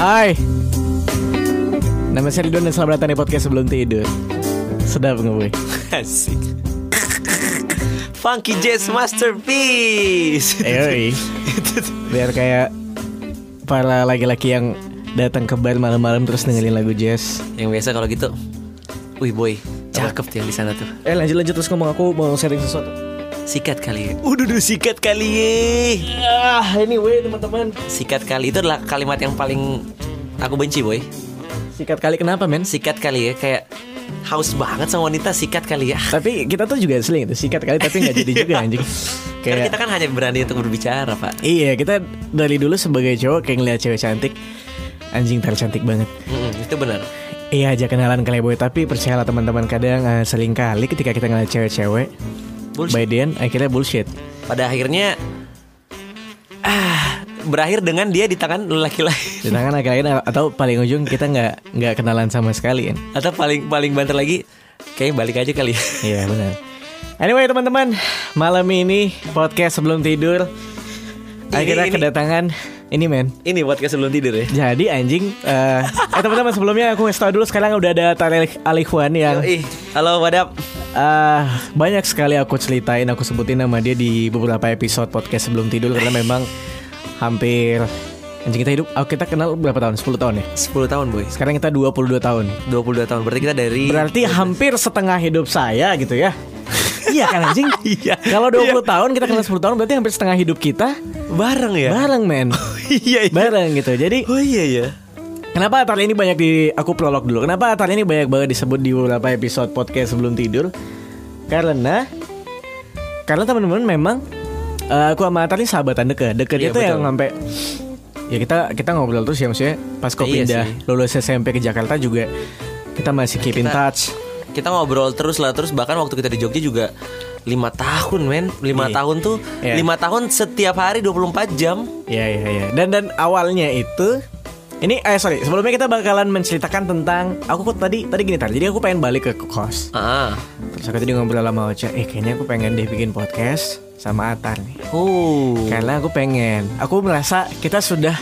Hai Nama saya Ridwan dan selamat datang di podcast sebelum tidur Sedap nggak boy? Asik. Funky Jazz Masterpiece. Yoi Biar kayak para laki-laki yang datang ke bar malam-malam terus dengerin lagu jazz Yang biasa kalau gitu. Wih boy, cakep tuh yang di sana tuh. Eh lanjut lanjut terus ngomong aku mau sharing sesuatu Sikat kali ya. Udah duh sikat kali ya. Ah anyway teman-teman Sikat kali itu adalah kalimat yang paling aku benci boy. Sikat kali kenapa men? Sikat kali ya kayak haus banget sama wanita sikat kali ya. Tapi kita tuh juga sering itu sikat kali tapi nggak jadi juga anjing Karena kita kan hanya berani untuk berbicara pak. Iya kita dari dulu sebagai cowok kayak ngeliat cewek cantik Anjing tercantik banget Mm-mm, itu benar. Iya aja kenalan kali boy Tapi percayalah teman-teman kadang uh, sering kali ketika kita ngeliat cewek-cewek Bullshit. By the end akhirnya bullshit Pada akhirnya ah berakhir dengan dia di tangan laki-laki Di tangan laki-laki atau paling ujung kita nggak nggak kenalan sama sekali kan atau paling paling banter lagi kayak balik aja kali. Iya benar Anyway teman-teman Malam ini podcast sebelum tidur Akhirnya ini. kedatangan Ini men Ini podcast sebelum tidur ya. Jadi anjing eh eh teman-teman sebelumnya aku ngasih tau dulu sekarang udah ada Tarek Alikhwan yang Ih, halo wadap. eh banyak sekali aku ceritain aku sebutin nama dia di beberapa episode podcast sebelum tidur karena memang hampir anjing kita hidup oh, kita kenal berapa tahun 10 tahun ya 10 tahun boy. sekarang kita 22 tahun 22 tahun. Berarti kita dari berarti hampir setengah hidup saya gitu ya iya kan anjing Iya. kalau 20 tahun kita kenal 10 tahun berarti hampir setengah hidup kita bareng ya. bareng men iya iya. bareng gitu jadi Oh iya ya. Kenapa Atar ini banyak di aku prolog dulu. Kenapa Atar ini banyak banget disebut di beberapa episode podcast sebelum tidur? Karena karena teman-teman memang eh, aku sama Atar ini sahabatan deket. Deket Iya, itu yang betul. sampai ya kita kita ngobrol terus ya maksudnya pas kau Iya pindah sih. lulus SMP ke Jakarta juga kita masih keep in Kita- touch. Kita ngobrol terus lah terus bahkan waktu kita di Jogja juga lima tahun men. Lima Iya. tahun tuh Iya. lima tahun setiap hari 24 jam. Iya iya iya. Dan dan awalnya itu ini eh sorry. Sebelumnya kita bakalan menceritakan tentang aku kok tadi tadi gini tar. Jadi aku pengen balik ke kos. Ah terus aku tadi ngobrol sama Ocha eh kayaknya aku pengen deh bikin podcast sama Atar nih. Oh. Karena aku pengen, aku merasa kita sudah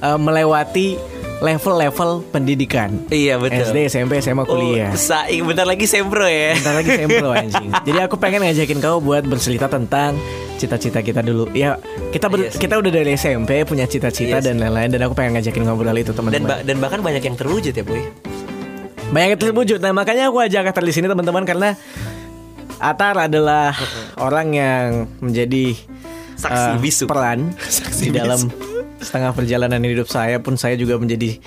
uh, melewati level-level pendidikan. iya betul SD, SMP, SMA, kuliah. oh, saing bentar lagi sempro ya Bentar lagi sempro anjing. Jadi aku pengen ngajakin kau buat bercerita tentang cita-cita kita dulu. Ya, kita ber- sih. kita udah dari SMP punya cita-cita Iya dan lain-lain dan aku pengen ngajakin ngobrol itu dan teman-teman. ba- dan bahkan banyak yang terwujud ya boy Banyak yang terwujud. Nah, makanya aku ajak Atar di sini teman-teman karena Atar adalah orang yang menjadi Saksi eh, bisu. peran Saksi di dalam bisu. Setengah perjalanan hidup saya pun saya juga menjadi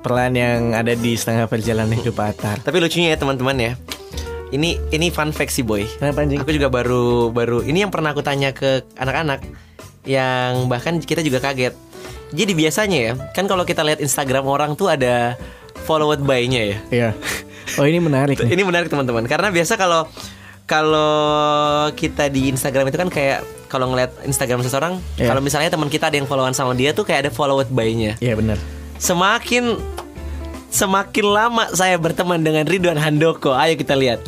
peran yang ada di setengah perjalanan hidup Atar. Tapi lucunya ya teman-teman ya. Ini ini fun fact sih boy. Kenapa anjing? Aku juga baru baru ini yang pernah aku tanya ke anak-anak yang bahkan kita juga kaget. Jadi biasanya ya, kan kalau kita lihat Instagram orang tuh ada followed by-nya ya. Iya. Oh ini menarik. Ini menarik teman-teman karena biasa kalau kalau kita di Instagram itu kan kayak kalau ngeliat Instagram seseorang, Iya. kalau misalnya teman kita ada yang followan sama dia tuh kayak ada followed by-nya. Iya benar. Semakin semakin lama saya berteman dengan Ridwan Handoko, ayo kita lihat.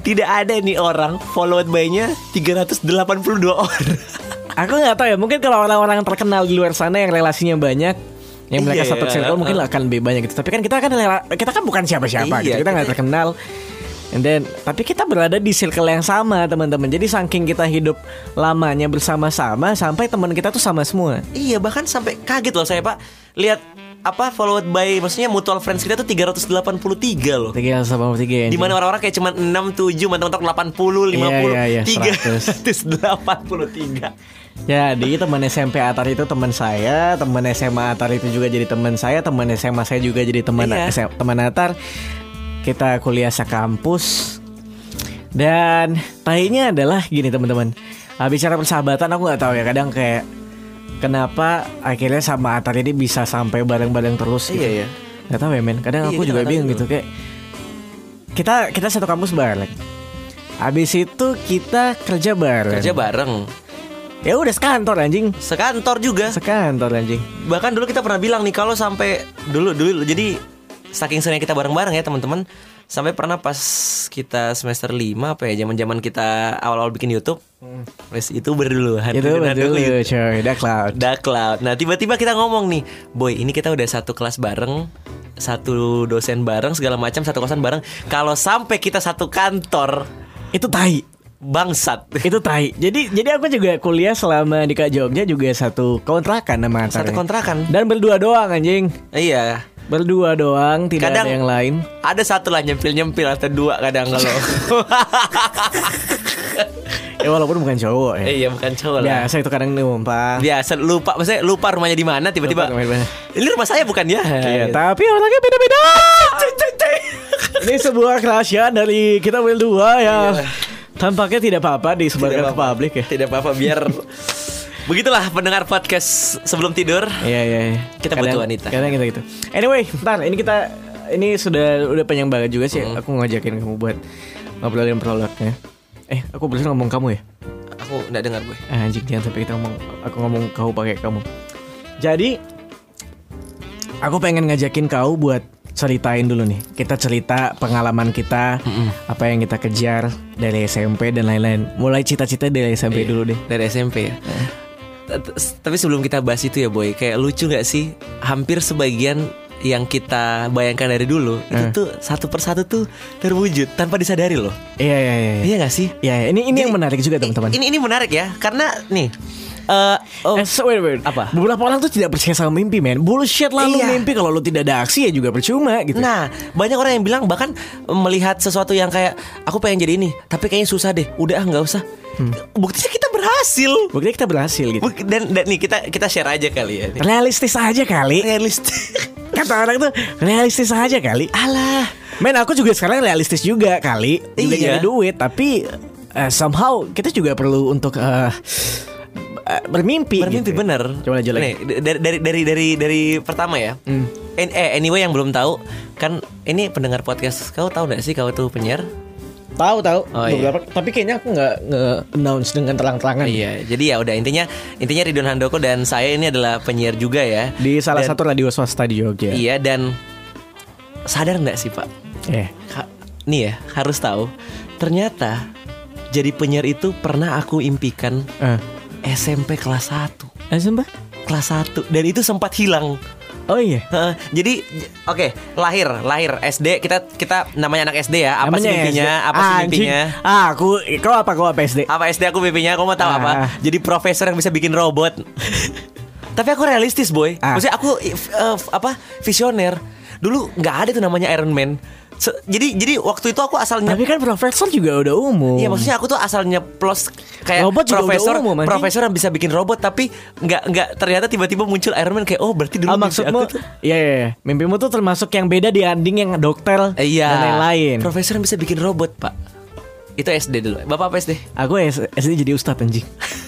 Tidak ada nih orang followed by-nya 382 orang. Aku nggak tahu ya. Mungkin kalau orang-orang terkenal di luar sana yang relasinya banyak, yang mereka Iya, satu circle mungkin uh. akan lebih banyak gitu. Tapi kan kita kan kita kan bukan siapa-siapa Iya, gitu. Kita nggak kita- terkenal. And then, tapi kita berada di circle yang sama teman-teman. Jadi saking kita hidup lamanya bersama-sama sampai teman kita tuh sama semua. iya, bahkan sampai kaget loh saya, Pak. Lihat apa followed by maksudnya mutual friends kita tuh 383 loh. Tiga sama tiga. Di mana orang-orang kayak cuman 6, 7, mantan-mantan 80, 50, Iya, iya, iya, 383. Jadi teman SMP Atar itu teman saya, teman SMA Atar itu juga jadi teman saya, teman SMA saya juga jadi teman Iya. Teman Atar. Kita kuliah sekampus. Dan tahinya adalah gini teman-teman. Ah, bicara persahabatan aku nggak tahu ya kadang kayak kenapa akhirnya sama Atar ini bisa sampai bareng-bareng terus gitu. Iya, iya. Gak tahu ya men. Kadang Iya, aku juga bingung gitu kayak kita kita satu kampus bareng. Habis itu kita kerja bareng. Kerja bareng. Ya udah sekantor anjing. Sekantor juga. Sekantor anjing. Bahkan dulu kita pernah bilang nih kalau sampai dulu dulu jadi saking seringnya kita bareng-bareng ya teman-teman. Sampai pernah pas kita semester 5 apa ya zaman-zaman kita awal-awal bikin YouTube. Wes itu berduluan. Itu Ridwan betul Handoko coy, udah cloud. Dark Cloud. Nah tiba-tiba kita ngomong nih, boy ini kita udah satu kelas bareng, satu dosen bareng, segala macam, satu kosan bareng. Kalau sampai kita satu kantor, Itu tai. bangsat. Itu tai. Jadi jadi aku juga kuliah selama di Kak Jogja juga satu kontrakan nama Satu kontrakan. Dan berdua doang anjing. Iya. Berdua doang, tidak Kadang- ada yang lain. Ada satu lah nyempil-nyempil atau dua kadang kalau. Ya walaupun bukan cowok ya. Eh, iya bukan cowok lah. Biasa itu kadang numpang. Biasa lupa, maksudnya lupa rumahnya di mana tiba-tiba. Ini rumah saya bukan ya? Iya, tapi orangnya beda-beda. Ini sebuah kerahasiaan dari kita 2 ya. Tampaknya tidak apa-apa disebarkan ke publik ya. Tidak apa-apa biar Begitulah pendengar podcast sebelum tidur. Iya iya. iya. Kita butuh wanita. Kadang kita gitu. Anyway, ntar ini kita ini sudah udah panjang banget juga sih. Hmm. Aku ngajakin kamu buat ngobrolin prolognya. Eh, aku berusaha ngomong kamu ya. Aku nggak dengar gue. Ah, Anjing jangan sampai kita ngomong aku ngomong kau pakai kamu. Jadi aku pengen ngajakin kau buat ceritain dulu nih. Kita cerita pengalaman kita, apa yang kita kejar dari SMP dan lain-lain. Mulai cita-cita dari SMP Iya. dulu deh. Dari SMP ya. Tapi sebelum kita bahas itu ya boy, kayak lucu gak sih? Hampir sebagian yang kita bayangkan dari dulu itu Eh. tuh satu persatu tuh terwujud tanpa disadari loh. Iya iya iya. Iya gak sih? Iya, ini ini yang menarik juga teman-teman. Ini ini menarik ya, karena nih. Eh oh, Eh, so, wait, wait. Apa? Beberapa orang tuh tidak percaya sama mimpi, men. Bullshit lah lu Iya. mimpi kalau lu tidak ada aksi ya juga percuma gitu. Nah, banyak orang yang bilang bahkan melihat sesuatu yang kayak aku pengen jadi ini, tapi kayaknya susah deh. Udah ah nggak usah. Buktinya kita berhasil. Buktinya kita berhasil gitu. Buk- Dan, dan nih kita kita share aja kali ya. nih. Realistis aja kali. Realistis. Kata orang tuh realistis aja kali. Alah. Men aku juga sekarang realistis juga kali. Juga Iya. nyari duit, tapi eh, somehow kita juga perlu untuk eh, bermimpi. Bermimpi gitu. bener. Coba aja lagi. Nih, dari dari dari dari dari pertama ya. Hmm. Eh anyway yang belum tahu kan ini pendengar podcast kau tahu nggak sih kau tuh penyiar? Tahu tahu. Oh, iya. Beberapa, tapi kayaknya aku nggak nge announce dengan terang-terangan. Iya, jadi ya udah intinya intinya Ridwan Handoko dan saya ini adalah penyiar juga ya. Di salah Dan- satu radio swasta di Jogja. Iya dan sadar nggak sih Pak? Eh. Ha- nih ya harus tahu ternyata jadi penyiar itu pernah aku impikan Eh. SMP kelas 1 Eh, sumpah? kelas 1 dan itu sempat hilang. Oh iya. Heeh, jadi oke lahir lahir SD kita kita namanya anak SD ya. Apa sih Namanya mimpinya? SD. apa sih mimpinya? Ah, aku kau apa? Kau apa SD? apa SD aku mimpinya? Kamu mau tahu Ah. apa jadi profesor yang bisa bikin robot. Tapi aku realistis boy. Ah. maksudnya aku f- apa visioner. Dulu nggak ada tuh namanya Iron Man Se- jadi jadi waktu itu aku asalnya Tapi kan profesor juga udah umum. Iya maksudnya aku tuh asalnya plus kayak Robot juga profesor udah umum, anjing. profesor yang bisa bikin robot tapi nggak nggak ternyata tiba-tiba muncul Iron Man kayak oh berarti dulu Ah, maksudmu Iya iya iya. Mimpimu tuh termasuk yang beda di anding yang dokter Eh, iya dan lain-lain. profesor yang bisa bikin robot pak itu SD dulu bapak apa SD Aku SD jadi ustadz anjing.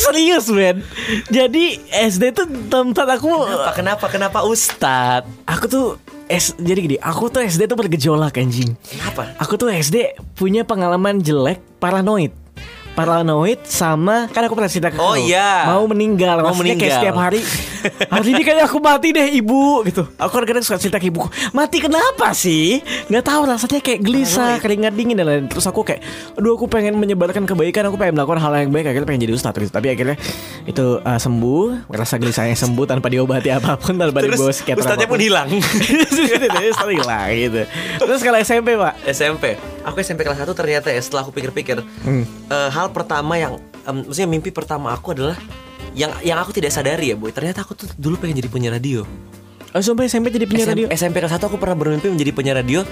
serius men. Jadi SD tuh tempat aku kenapa kenapa kenapa Ustad? Aku tuh S, Jadi gini Aku tuh SD tuh bergejolak anjing. Kenapa? Aku tuh SD punya pengalaman jelek paranoid Paranoid sama Kan aku pernah cerita ke Oh, iya. Mau meninggal Mau Maksudnya kayak meninggal. setiap hari Hari ini kayak aku mati deh ibu Gitu. Aku kadang-kadang suka cerita ke ibuku Mati kenapa sih? Gak tahu rasanya kayak gelisah Keringat dingin dan lain Terus aku kayak Aduh aku pengen menyebarkan kebaikan Aku pengen melakukan hal yang baik. Akhirnya pengen jadi ustadz gitu. Tapi akhirnya Itu uh, sembuh Rasa gelisahnya sembuh Tanpa diobati apa pun Tanpa terus dibawa psikiater Ustadnya pun hilang. Terus hilang gitu. Terus kalau SMP pak? SMP aku SMP kelas 1 ternyata ya setelah aku pikir-pikir Hmm. eh, hal pertama yang em, maksudnya mimpi pertama aku adalah yang yang aku tidak sadari ya boy ternyata aku tuh dulu pengen jadi penyiar radio Oh sampai SMP jadi penyiar SMP, radio SMP kelas 1 aku pernah bermimpi menjadi penyiar radio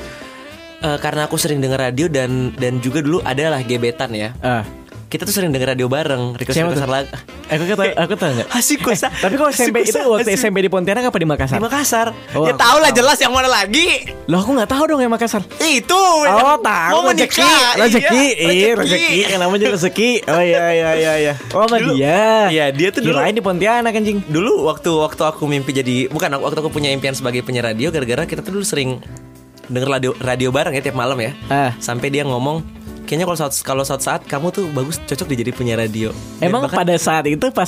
eh, karena aku sering dengar radio dan dan juga dulu adalah gebetan ya. Ah. Kita tuh sering dengar radio bareng, request request lagu. Aku kata aku tahu enggak? Asik kusa. Tapi kalau SMP itu waktu SMP di Pontianak apa di Makassar? di Makassar. Oh, ya tahu lah jelas yang mana lagi. Loh aku nggak tahu dong yang Makassar. Itu. Oh tahu Mau rezeki, rezeki, Iya, rezeki, yang namanya rezeki. Oh iya iya iya iya. Oh sama dia. Iya, dia tuh dulu- di Pontianak anjing. Dulu waktu waktu aku mimpi jadi bukan waktu aku punya impian sebagai penyiar radio gara-gara kita tuh dulu sering denger radio radio bareng ya tiap malam ya. Ah. Sampai dia ngomong kayaknya kalau saat kalau saat saat kamu tuh bagus cocok di jadi penyiar radio. Emang bahkan- pada saat itu pas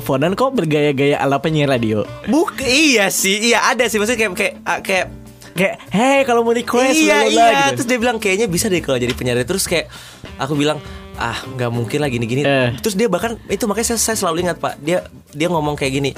phone kok bergaya-gaya ala penyiar radio? Buk, iya sih, iya ada sih maksudnya kayak kayak ah, kayak Kayak, hey kalau mau request iya iya gitu. terus dia bilang kayaknya bisa deh kalau jadi penyiar terus kayak aku bilang ah nggak mungkin lah gini gini Eh. terus dia bahkan itu makanya saya, saya selalu ingat pak dia dia ngomong kayak gini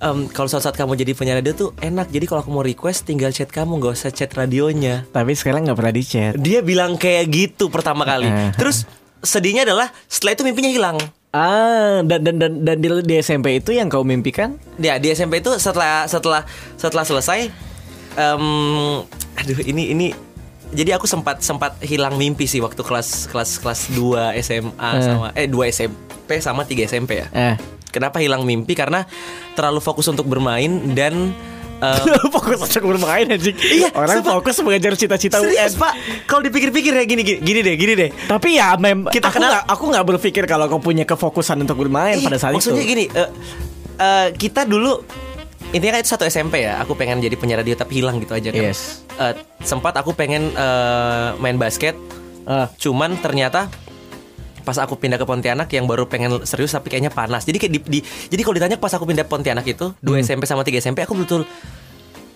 "Em, kalau saat saat kamu jadi penyiar radio tuh enak jadi kalau aku mau request tinggal chat kamu nggak usah chat radionya Tapi sekarang nggak pernah di chat. dia bilang kayak gitu pertama kali Eh. terus sedihnya adalah setelah itu mimpinya hilang Ah, dan dan dan, dan di, di SMP itu yang kau mimpikan? Ya di SMP itu setelah setelah setelah selesai, em, aduh ini ini jadi aku sempat sempat hilang mimpi sih waktu kelas kelas kelas 2 SMA Eh. sama eh 2 SMP sama 3 SMP ya. Eh, Kenapa hilang mimpi? Karena terlalu fokus untuk bermain dan em, fokus untuk bermain anjing. Iya, Orang sumpah. fokus mengejar cita-cita serius UN. pak. Kalau dipikir-pikir ya gini gini gini deh gini deh. Tapi ya mem Kita aku kenal- aku nggak berpikir kalau kau punya kefokusan untuk bermain Iya, pada saat maksudnya itu. gini, eh, eh, kita dulu intinya kan itu satu SMP ya. Aku pengen jadi penyiar radio tapi hilang gitu aja kan. Yes. Eh, sempat aku pengen eh, main basket, Ah, cuman ternyata pas aku pindah ke Pontianak yang baru pengen serius tapi kayaknya panas. Jadi kayak di, di- jadi kalau ditanya pas aku pindah Pontianak itu dua Hmm. SMP sama 3 SMP aku betul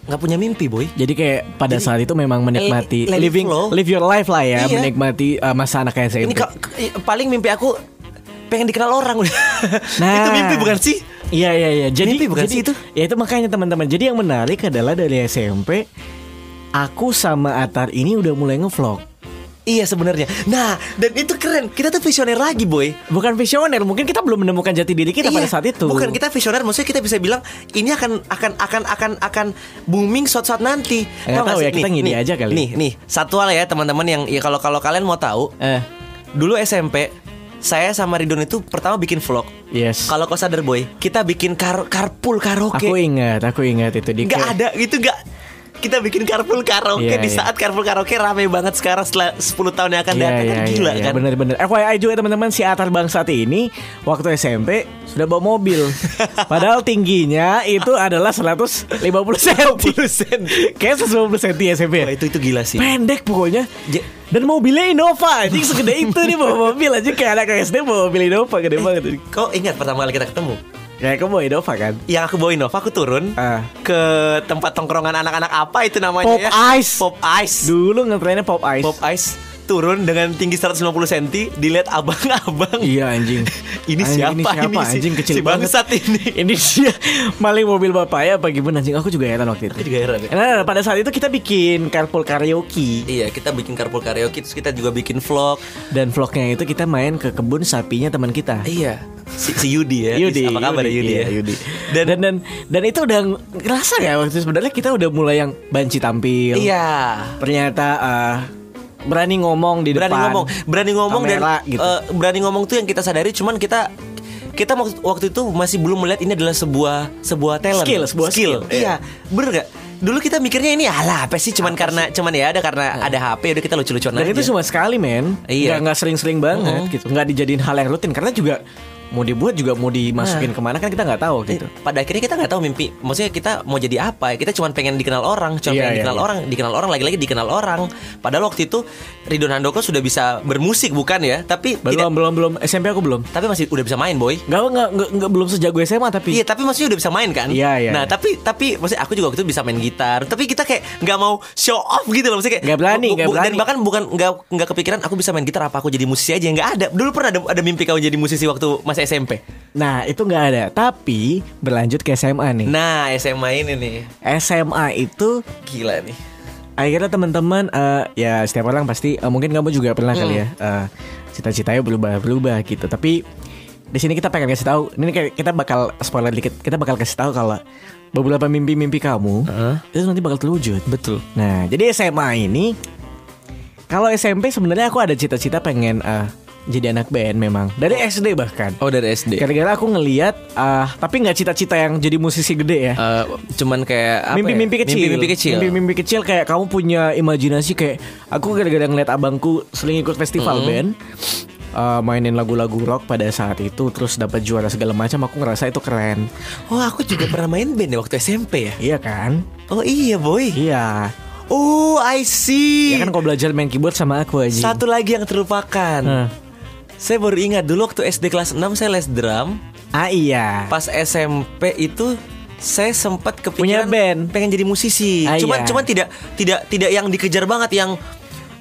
nggak punya mimpi boy. jadi kayak pada Jadi, saat itu memang menikmati it living flow. live your life lah ya, Iya. menikmati uh, masa anak SMP. Ini paling mimpi aku pengen dikenal orang udah. Nah. itu mimpi bukan sih? Iya iya iya. Jadi Mimpi bukan jadi sih itu? Ya itu makanya teman-teman. Jadi yang menarik adalah dari SMP aku sama Atar ini udah mulai ngevlog. Iya sebenarnya. Nah, dan itu keren. Kita tuh visioner lagi, boy. Bukan visioner, mungkin kita belum menemukan jati diri kita pada Iya, saat itu. Bukan kita visioner, maksudnya kita bisa bilang ini akan akan akan akan akan booming suatu saat nanti. Tau tahu ya, kita ngide nih, aja kali. Nih, nih, satu hal ya teman-teman yang ya kalau kalau kalian mau tahu, Eh, dulu SMP saya sama Ridon itu pertama bikin vlog. yes. Kalau kau sadar boy, kita bikin kar carpool karaoke. Aku ingat, aku ingat itu di Nggak ada gitu nggak. Kita bikin carpool karaoke Iya, di iya. saat carpool karaoke rame banget sekarang setelah 10 tahun yang akan Iya, datang kan gila iya, kan. Bener-bener. FYI juga teman-teman Si Atar Bangsat ini Waktu SMP Sudah bawa mobil. Padahal tingginya Itu adalah 150 cm Kayak 150 cm SMP ya Wah, itu itu gila sih. Pendek pokoknya. Dan mobilnya Innova Anjing segede itu nih bawa mobil. Aja Kayak anak SD bawa mobil Innova Gede banget. Kau ingat pertama kali kita ketemu? Kayak kamu bawa Innova kan Yang aku bawa Innova aku turun Ah. ke tempat tongkrongan anak-anak apa itu namanya Pop ya? Ice. Pop Ice. Dulu ngetrennya Pop Ice Pop Ice turun dengan tinggi 150 cm dilihat abang-abang. Iya anjing Ini Anjing, siapa ini siapa ini sih? anjing kecil Si banget bangsat ini. Ini dia maling mobil bapaknya apa gimana anjing Aku juga heran waktu itu Aku juga heran ya. Nah, pada saat itu kita bikin carpool karaoke Iya, kita bikin carpool karaoke terus kita juga bikin vlog. dan vlognya itu kita main ke kebun sapinya teman kita. Iya. Si, si Yudi ya. Yudi, Apa kabar ya Yudi? iya, ya? Yudi. Dan, Dan, dan dan itu udah ngerasa ya waktu itu sebenarnya kita udah mulai yang banci tampil. iya. Ternyata eh, berani ngomong di Berani depan. ngomong, berani ngomong kamera, dan gitu. eh, berani ngomong tuh yang kita sadari cuman kita kita waktu, itu masih belum melihat ini adalah sebuah sebuah talent, Skill, sebuah skill. Iya, bener gak? Dulu kita mikirnya ini alah apa sih cuman karena cuman ya ada karena ada HP udah kita lucu-lucuan dan aja. itu cuma sekali men. Iya. Nggak nggak sering-sering banget Mhm. gitu. Nggak dijadiin hal yang rutin karena juga mau dibuat juga mau dimasukin ke mana kan kita nggak tahu gitu. Pada akhirnya kita nggak tahu mimpi maksudnya kita mau jadi apa kita cuma pengen dikenal orang cuma Iya, pengen iya, dikenal iya. orang dikenal orang lagi-lagi dikenal orang padahal waktu itu Ridwan Handoko sudah bisa bermusik bukan ya tapi Belum tidak belum belum SMP aku belum. tapi masih udah bisa main boy Nggak nggak nggak, belum sejago SMA tapi. Iya tapi maksudnya udah bisa main kan Iya, iya, Nah iya. tapi tapi maksudnya aku juga waktu itu bisa main gitar Tapi kita kayak nggak mau show off gitu loh Maksudnya kayak Nggak berani, nggak bu- Dan berani. bahkan bukan nggak nggak kepikiran aku bisa main gitar apa aku jadi musisi aja nggak ada Dulu pernah ada, ada mimpi kau jadi musisi waktu masih SMP Nah itu nggak ada. Tapi berlanjut ke SMA nih. Nah SMA ini nih SMA itu Gila nih akhirnya teman-teman eh, ya setiap orang pasti eh, mungkin kamu juga pernah kali ya eh, cita-citanya berubah-berubah gitu. Tapi di sini kita pengen kasih tahu. Ini kayak kita bakal spoiler dikit. Kita bakal kasih tahu kalau beberapa mimpi-mimpi kamu Heeh. itu nanti bakal terwujud. Betul Nah, jadi SMA ini kalau SMP sebenarnya aku ada cita-cita pengen eh, jadi anak band memang dari SD bahkan. Oh dari SD Gara-gara aku ngeliat ah tapi nggak cita-cita yang jadi musisi gede ya. Eh, Cuman kayak apa ya? mimpi-mimpi kecil. Mimpi-mimpi kecil Mimpi-mimpi kecil kayak kamu punya imajinasi kayak aku gara-gara ngeliat abangku sering ikut festival band. uh, mainin lagu-lagu rock pada saat itu terus dapat juara segala macam aku ngerasa itu keren. Oh aku juga pernah main band ya waktu SMP ya Iya kan? Oh iya boy Iya. Oh, I see. Ya kan kau belajar main keyboard sama aku aja. Satu lagi yang terlupakan. Saya baru ingat dulu waktu SD kelas 6 saya les drum. Ah iya. Pas SMP itu saya sempat Punya kepikiran band. pengen jadi musisi. Ah, cuman iya. cuman tidak tidak tidak yang dikejar banget yang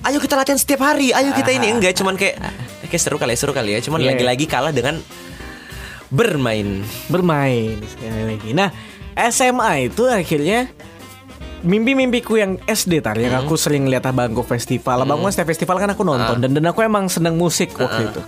ayo kita latihan setiap hari, ayo kita ini enggak cuman kayak kayak seru kali ya, seru kali ya. Cuman Iya. lagi-lagi kalah dengan bermain. bermain sekali lagi. Nah, SMA itu akhirnya mimpi-mimpiku yang SD tar yang aku sering lihat abangku festival. Abangku kan setiap festival kan aku nonton dan dan aku emang seneng musik waktu itu.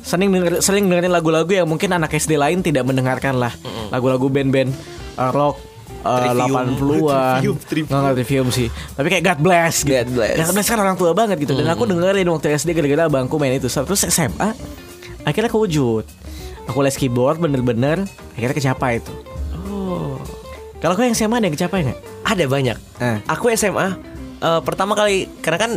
Sering denger, sering dengerin lagu-lagu yang mungkin anak SD lain tidak mendengarkan lah. Lagu-lagu band-band uh, rock uh, Trivium. 80-an. Trivium, Trivium. Nggak ngerti film sih. Tapi kayak God Bless gitu. God Bless. God Bless kan orang tua banget gitu. Dan aku dengerin waktu SD gara-gara abangku main itu. Terus SMA akhirnya kewujud. Aku les keyboard bener-bener akhirnya kecapai itu. Oh. Kalau kau yang SMA ada yang kecapai nggak? Ada banyak. Eh. Aku SMA eh, pertama kali karena kan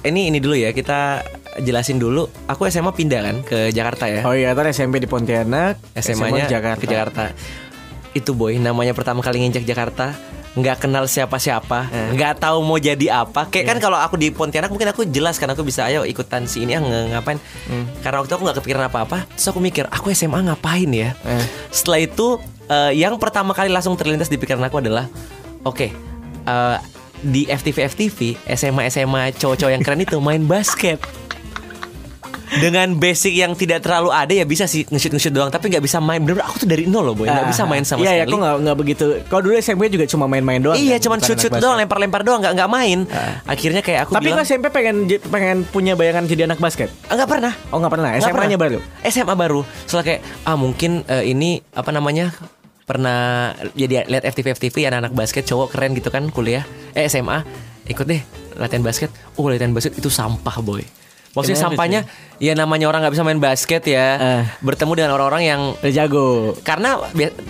ini ini dulu ya kita jelasin dulu. Aku SMA pindah kan ke Jakarta ya. Oh iya, tadi SMP di Pontianak, SMA-nya ke Jakarta. ke Jakarta. Itu boy, namanya pertama kali nginjak Jakarta, nggak kenal siapa-siapa, Eh. nggak tahu mau jadi apa. Kayak Iya. kan kalau aku di Pontianak mungkin aku jelas kan aku bisa ayo ikutan si ini ah, nge- ngapain. Hmm. Karena waktu itu aku nggak kepikiran apa-apa, terus aku mikir aku SMA ngapain ya. Eh. Setelah itu eh, yang pertama kali langsung terlintas di pikiran aku adalah, oke. eh, di FTV FTV SMA SMA cowok-cowok yang keren itu main basket dengan basic yang tidak terlalu ada ya bisa sih nge-shoot nge-shoot doang tapi nggak bisa main bener aku tuh dari nol loh boy nggak bisa main sama iya, Iya, sekali aku nggak nggak begitu. Kalau dulu SMP juga cuma main-main doang. iya kan? cuman Bukan shoot shoot anak doang lempar-lempar doang nggak nggak main akhirnya kayak aku Tapi bilang kau SMP pengen pengen punya bayangan jadi anak basket? "Ah, nggak pernah Oh nggak pernah. SMA-nya baru. SMA baru setelah kayak ah mungkin eh, ini apa namanya pernah jadi lihat FTV FTV anak-anak basket cowok keren gitu kan kuliah eh SMA ikut deh latihan basket oh latihan basket itu sampah boy Maksudnya Kenapa sampahnya ya namanya orang nggak bisa main basket ya Eh. bertemu dengan orang-orang yang Udah jago. karena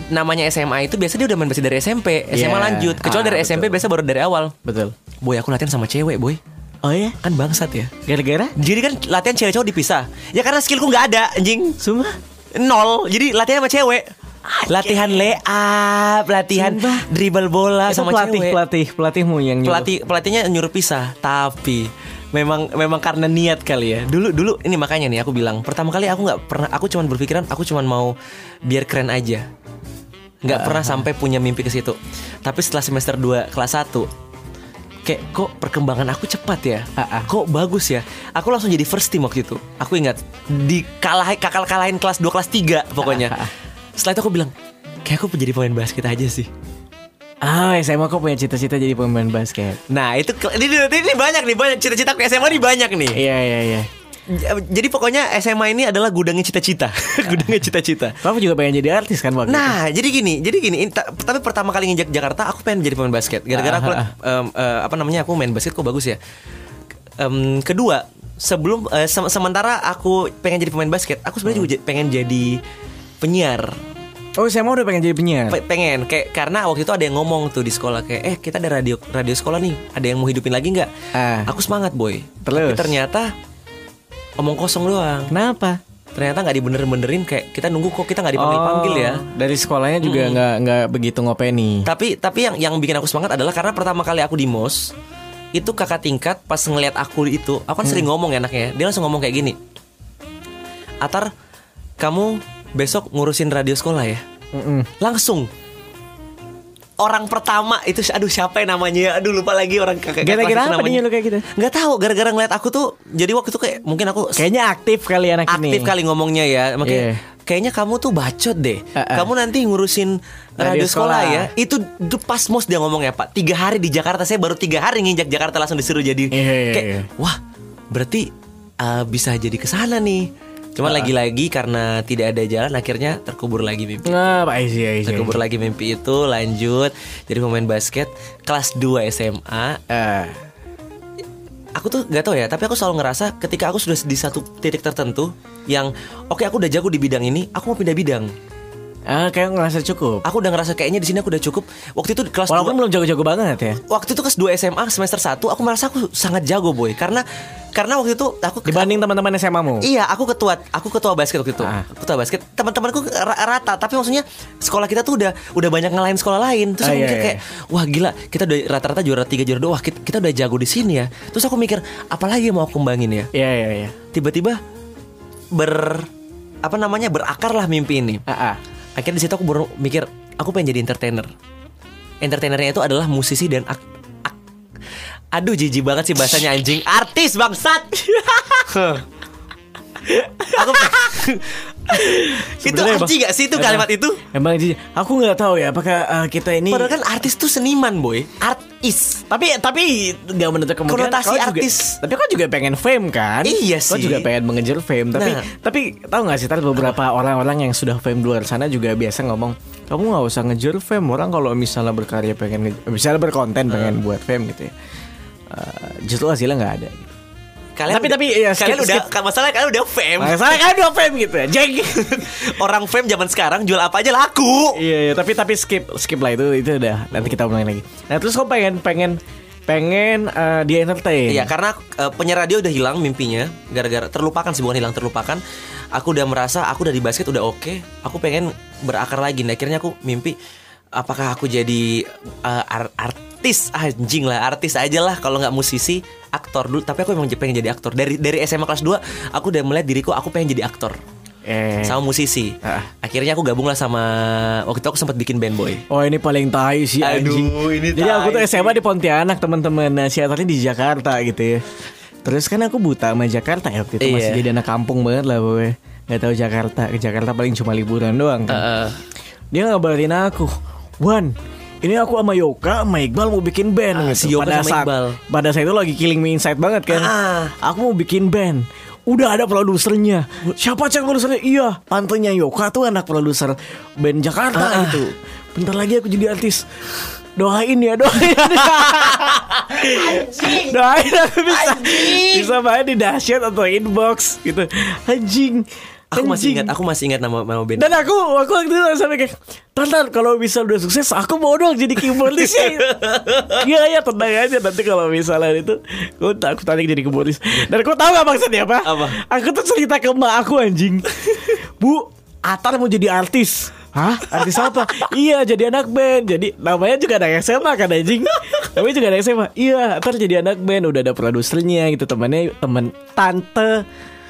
namanya SMA itu biasa dia udah main basket dari SMP SMA Iya. lanjut kecuali Ah, dari SMP betul. biasa baru dari awal Betul. boy aku latihan sama cewek boy Oh iya? kan bangsat ya Gara-gara? jadi kan latihan cewek cowok dipisah ya karena skillku nggak ada anjing Sumpah? nol jadi latihan sama cewek latihan layup latihan Sumpah. dribble bola Itu sama pelatih, cewek. pelatih, pelatihmu yang nyuruh. pelatih pelatihnya nyuruh pisah tapi memang memang karena niat kali ya. Dulu dulu ini makanya nih aku bilang pertama kali aku nggak pernah aku cuman berpikiran aku cuman mau biar keren aja. Nggak pernah sampai punya mimpi ke situ. Tapi setelah semester 2 kelas 1 kayak kok perkembangan aku cepat ya? Ah, ah. kok bagus ya? Aku langsung jadi first team waktu itu. Aku ingat di kalah kakal kalahin kelas 2 kelas 3 pokoknya. Ah. Setelah itu aku bilang kayak aku jadi pemain basket aja sih Ah, SMA kok punya cita-cita jadi pemain basket. Nah itu ini, ini, ini banyak nih banyak cita-cita ke SMA nih banyak nih. Iya, iya, iya. Jadi pokoknya SMA ini adalah gudangnya cita-cita, gudangnya cita-cita. Kamu juga pengen jadi artis kan waktu itu? Nah jadi gini, jadi gini. in- ta- tapi pertama kali nginjak Jakarta, aku pengen jadi pemain basket. Gara-gara aku Ah, liat, em, eh, apa namanya aku main basket kok bagus ya. Em, kedua, sebelum eh, se- sementara aku pengen jadi pemain basket, aku sebenarnya juga j- pengen jadi penyiar. Oh, SMA udah pengen jadi penyiar. Pe- pengen kayak karena waktu itu ada yang ngomong tuh di sekolah kayak eh kita ada radio radio sekolah nih ada yang mau hidupin lagi nggak Ah. aku semangat boy Terus? tapi ternyata omong kosong doang Kenapa? ternyata nggak dibener-benerin kayak kita nunggu kok kita nggak dipanggil panggil ya Dari sekolahnya juga nggak nggak begitu ngopeni. tapi tapi yang yang bikin aku semangat adalah karena pertama kali aku di mos itu kakak tingkat pas ngeliat aku itu aku kan sering ngomong ya anaknya dia langsung ngomong kayak gini Atar kamu besok ngurusin radio sekolah ya Mm-mm. langsung orang pertama itu aduh siapa yang namanya ya aduh lupa lagi orang kakak Gara-gara apa dia nyuruh kayak gitu? nggak tahu gara-gara ngeliat aku tuh jadi waktu itu kayak mungkin aku Kayaknya aktif kali anak ini. aktif kali ngomongnya ya makanya Iya. kayaknya kamu tuh bacot deh Uh-uh. kamu nanti ngurusin radio, Radio sekolah. sekolah. ya itu itu pas mos dia ngomongnya pak tiga hari di Jakarta saya baru tiga hari nginjak Jakarta langsung disuruh jadi Iya, iya, kayak iya. wah berarti uh, bisa jadi ke sana nih cuman Uh-uh. lagi-lagi karena tidak ada jalan akhirnya terkubur lagi mimpi Nah, Pak Isi, Isi. terkubur lagi mimpi itu lanjut jadi pemain basket kelas 2 SMA Eh, aku tuh gak tahu ya tapi aku selalu ngerasa ketika aku sudah di satu titik tertentu yang oke aku udah jago di bidang ini aku mau pindah bidang Ah, kayak ngerasa cukup. Aku udah ngerasa kayaknya di sini aku udah cukup. Waktu itu di kelas Walaupun 2 belum jago-jago banget ya. Waktu itu kelas 2 SMA semester 1 aku merasa aku sangat jago boy karena karena waktu itu aku Dibanding teman-teman SMA-mu. Iya, aku ketua aku ketua basket waktu itu. Ah. Ketua basket. Teman-temanku ra- rata, tapi maksudnya sekolah kita tuh udah udah banyak ngelain sekolah lain. Terus Ah, aku iya, mikir iya. kayak, wah gila, kita udah rata-rata juara 3 juara 2. Wah, kita, kita udah jago di sini ya. Terus aku mikir, apalagi yang mau aku kembangin ya? Iya, iya, iya. Tiba-tiba ber apa namanya? berakar lah mimpi ini. Ah, ah. Akhirnya di situ aku baru mikir, aku pengen jadi entertainer. Entertainernya itu adalah musisi dan ak, ak- Aduh jijik banget sih bahasanya anjing. Artis bangsat! Aku Itu anjing gak sih itu emang- kalimat itu Emang. Aku nggak tahu ya apakah eh, kita ini Padahal kan artis tuh seniman boy Artis tapi tapi nggak menutup kemungkinan Konotasi kau juga- artis. tapi kau juga pengen fame kan? Iya Kau sih. juga pengen mengejar fame. Tapi Nah. tapi tahu nggak sih tar beberapa orang-orang yang sudah fame di luar sana juga biasa ngomong kamu nggak usah ngejar fame orang kalau misalnya berkarya pengen nge- misalnya berkonten pengen buat fame gitu ya. Eh, justru hasilnya nggak ada. Kalian Tapi- udah- tapi, ya, skip- Kalian udah skip. Masalah kalian udah fame Masalah kan udah fame gitu ya, jeng. Orang fame zaman sekarang jual apa aja laku Iya, iya, tapi tapi skip skip lah itu itu udah nanti kita ulangi lagi. Nah terus kau pengen pengen pengen eh, dia entertain. Iya karena uh, penyiar radio udah hilang mimpinya Gara-gara terlupakan sih bukan hilang terlupakan Aku udah merasa aku udah di basket udah oke Aku pengen berakar lagi Nah akhirnya aku mimpi Apakah aku jadi uh, ar- artis Anjing lah artis aja lah Kalau nggak musisi aktor dulu Tapi aku emang pengen jadi aktor Dari dari SMA kelas 2 Aku udah melihat diriku aku pengen jadi aktor Eh. Sama musisi Ah. Akhirnya aku gabung lah sama Waktu itu aku sempat bikin band boy Oh ini paling tai sih Aduh, anjing. ini Jadi aku tuh SMA di Pontianak teman-teman. Nah si di Jakarta gitu ya. Terus kan aku buta sama Jakarta ya waktu itu masih Iya. jadi anak kampung banget lah gue. Gak tahu Jakarta. Ke Jakarta paling cuma liburan doang kan. Uh, Dia ngabarin aku, Wan, ini aku sama Yoka sama Iqbal mau bikin band Ah, gitu. si Yoka pada sama saat, Iqbal. Pada saat itu lagi killing me inside banget kan. Ah. Aku mau bikin band. Udah ada produsernya. Siapa cek produsernya? Iya, tantenya Yoka tuh anak produser band Jakarta Ah. itu. Bentar lagi aku jadi artis. Doain ya, doain. doain aku bisa bisa main di dahsyat atau inbox gitu. Anjing. Aku masih Anjing. ingat Aku masih ingat nama, nama band. Dan aku aku waktu itu sampai kayak Tantan kalau bisa udah sukses aku mau dong jadi keyboardis. Iya iya tenang aja. Nanti kalau misalnya itu Aku tak aku tanya jadi keyboardis. Dan aku tahu gak maksudnya apa? Apa? Aku tuh cerita ke emak aku anjing. Bu Atar mau jadi artis. Hah? Artis apa? iya jadi anak band. Jadi namanya juga anak SMA kan anjing. Namanya juga anak SMA Iya Atar jadi anak band. Udah ada produsernya gitu Temennya temen Tante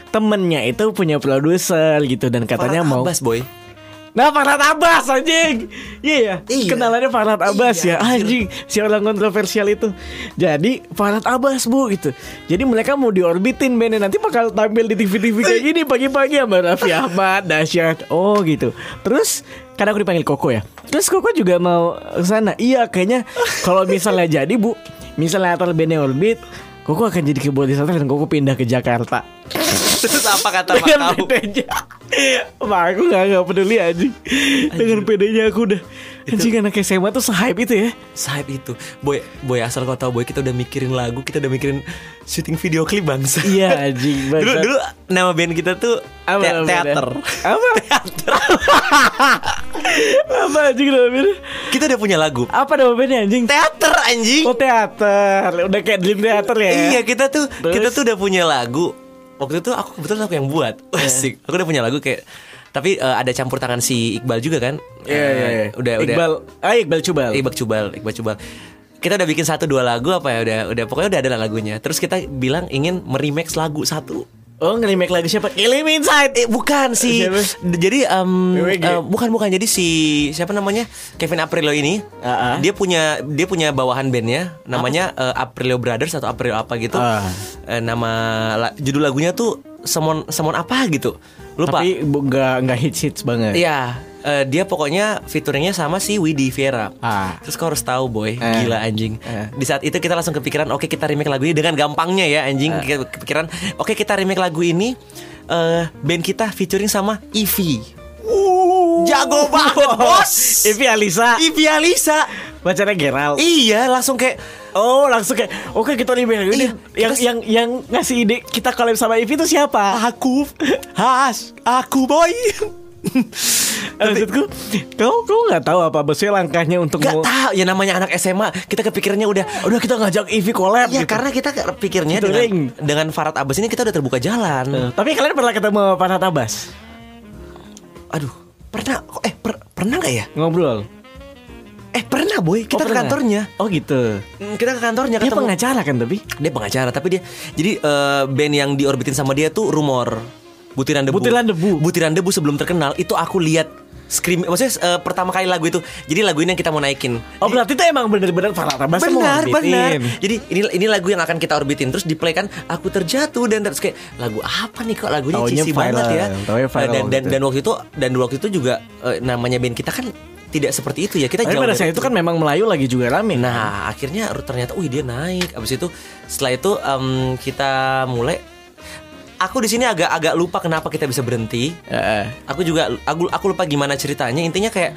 Temennya itu punya produser gitu Dan katanya Farhad mau Abbas boy. Nah Farhad Abbas anjing. Iya ya Iya. Kenalannya Farhad Abbas Iya, ya Anjing Si orang kontroversial itu. Jadi Farhad Abbas bu gitu. Jadi mereka mau diorbitin bandnya. Nanti bakal tampil di TV-TV kayak gini Pagi-pagi sama Raffi Ahmad Dahsyat Oh gitu. Terus Karena aku dipanggil Koko ya. Terus Koko juga mau ke sana Iya kayaknya Kalau misalnya jadi bu Misalnya atal bandnya orbit Koko akan jadi keyboardis dan Koko pindah ke Jakarta. Terus apa kata mak dengan kamu? pedenya. Mak aku gak, gak peduli anjing. Dengan pedenya aku udah Anjing anak SMA tuh se-hype itu ya? Sahib itu. Boy, boy asal kau tahu boy kita udah mikirin lagu Kita udah mikirin syuting video klip bangsa. Iya anjing Dulu bangsat. dulu nama band kita tuh Apa te- teater. Apa? Apa anjing namanya Kita udah punya lagu. Apa nama bandnya anjing? Teater anjing. Oh teater. Udah kayak Dream Theater ya? Iya kita tuh Terus? Kita tuh udah punya lagu. Waktu itu aku kebetulan aku yang buat. Iya. Asik. Aku udah punya lagu kayak Tapi eh, ada campur tangan si Iqbal juga kan Iya iya Eh, iya Udah udah Iqbal Ah Iqbal Cubal Iqbal Cubal, Iqbal Cubal. Kita udah bikin satu dua lagu apa ya udah udah pokoknya udah ada lah lagunya. Terus kita bilang ingin meremix lagu satu. Oh nge-remake lagu siapa? Me Inside Eh bukan sih. Siapa? Jadi WWG. eh, bukan bukan jadi si siapa namanya Kevin Aprilio ini. Ah. Dia punya dia punya bawahan bandnya namanya eh, Aprilio Brothers atau Aprilio apa gitu. Ah. Eh, nama la- judul lagunya tuh Semon Semon apa gitu. Lupa. Tapi nggak nggak hits hits banget Iya, eh, dia pokoknya fiturnya sama si Widi Viera. Ah. Terus kau harus tahu boy, Eh. gila anjing. Eh. Di saat itu kita langsung kepikiran, oke kita remake lagu ini dengan gampangnya ya anjing. Eh. Kepikiran, oke kita remake lagu ini. eh band kita featuring sama Ivy. Jago banget bos. Ivi Alisa Ivy Alisa. Pacarnya Gerald Iya, langsung kayak Oh langsung kayak Oke kita remake ini Iya, yang, terus- yang yang ngasih ide Kita collab sama Ivy itu siapa? aku, has, aku boy. Maksudku, kau kau nggak tahu apa maksudnya langkahnya untuk Gak mau- tahu ya namanya anak SMA kita kepikirannya udah udah kita ngajak Ivy collab Ya gitu. karena kita pikirnya dengan, Featuring. dengan Farad Abbas ini kita udah terbuka jalan. Eh, Tapi kalian pernah ketemu Farhat Abbas? Aduh, pernah eh per- pernah nggak ya? Ngobrol. Eh pernah boy, kita Oh, ke pernah? kantornya. Oh gitu. Hmm, Kita ke kantornya Dia ketemu. pengacara kan tapi? Dia pengacara, tapi dia jadi eh, band yang diorbitin sama dia tuh rumor. Butiran debu. Butiran Debu. Butiran debu sebelum terkenal itu aku lihat scream maksudnya eh, pertama kali lagu itu. Jadi lagu ini yang kita mau naikin. Oh berarti itu emang bener-bener tuh mau Benar, benar. Jadi ini ini lagu yang akan kita orbitin terus di play kan aku terjatuh dan terus kayak lagu apa nih kok lagunya Taunya cheesy viral, banget ya. taunya viral dan dan gitu. dan waktu itu dan waktu itu juga eh, namanya band kita kan tidak seperti itu ya. Kita Tapi jauh pada saat itu kan memang Melayu lagi juga rame. Nah, akhirnya ternyata, wih dia naik. Abis itu, setelah itu em, kita mulai. Aku di sini agak agak lupa kenapa kita bisa berhenti. Heeh. Aku juga aku aku lupa gimana ceritanya. Intinya kayak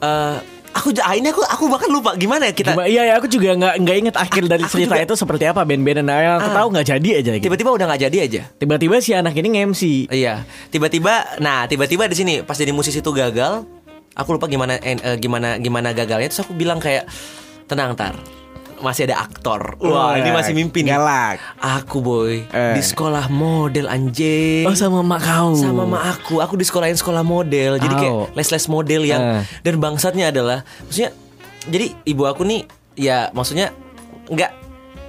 eh aku ah, ini aku aku bahkan lupa gimana ya kita. Gimana- Iya ya aku juga nggak nggak inget akhir dari aku cerita juga- itu seperti apa band-bandan nah, aku Ah. tahu nggak jadi aja gitu. Tiba-tiba udah nggak jadi aja. Tiba-tiba si anak ini nge-MC. Iya, tiba-tiba, nah tiba-tiba di sini pas jadi musisi itu gagal, aku lupa gimana eh, gimana gimana gagalnya. Terus aku bilang kayak tenang tar, masih ada aktor. Wah ini masih mimpi nih. Galak. Aku boy Eh. di sekolah model anjing. Oh sama mak kau. sama mak aku, aku di sekolahin sekolah model. Jadi kayak les-les model yang Eh. dan bangsatnya adalah maksudnya jadi ibu aku nih ya maksudnya nggak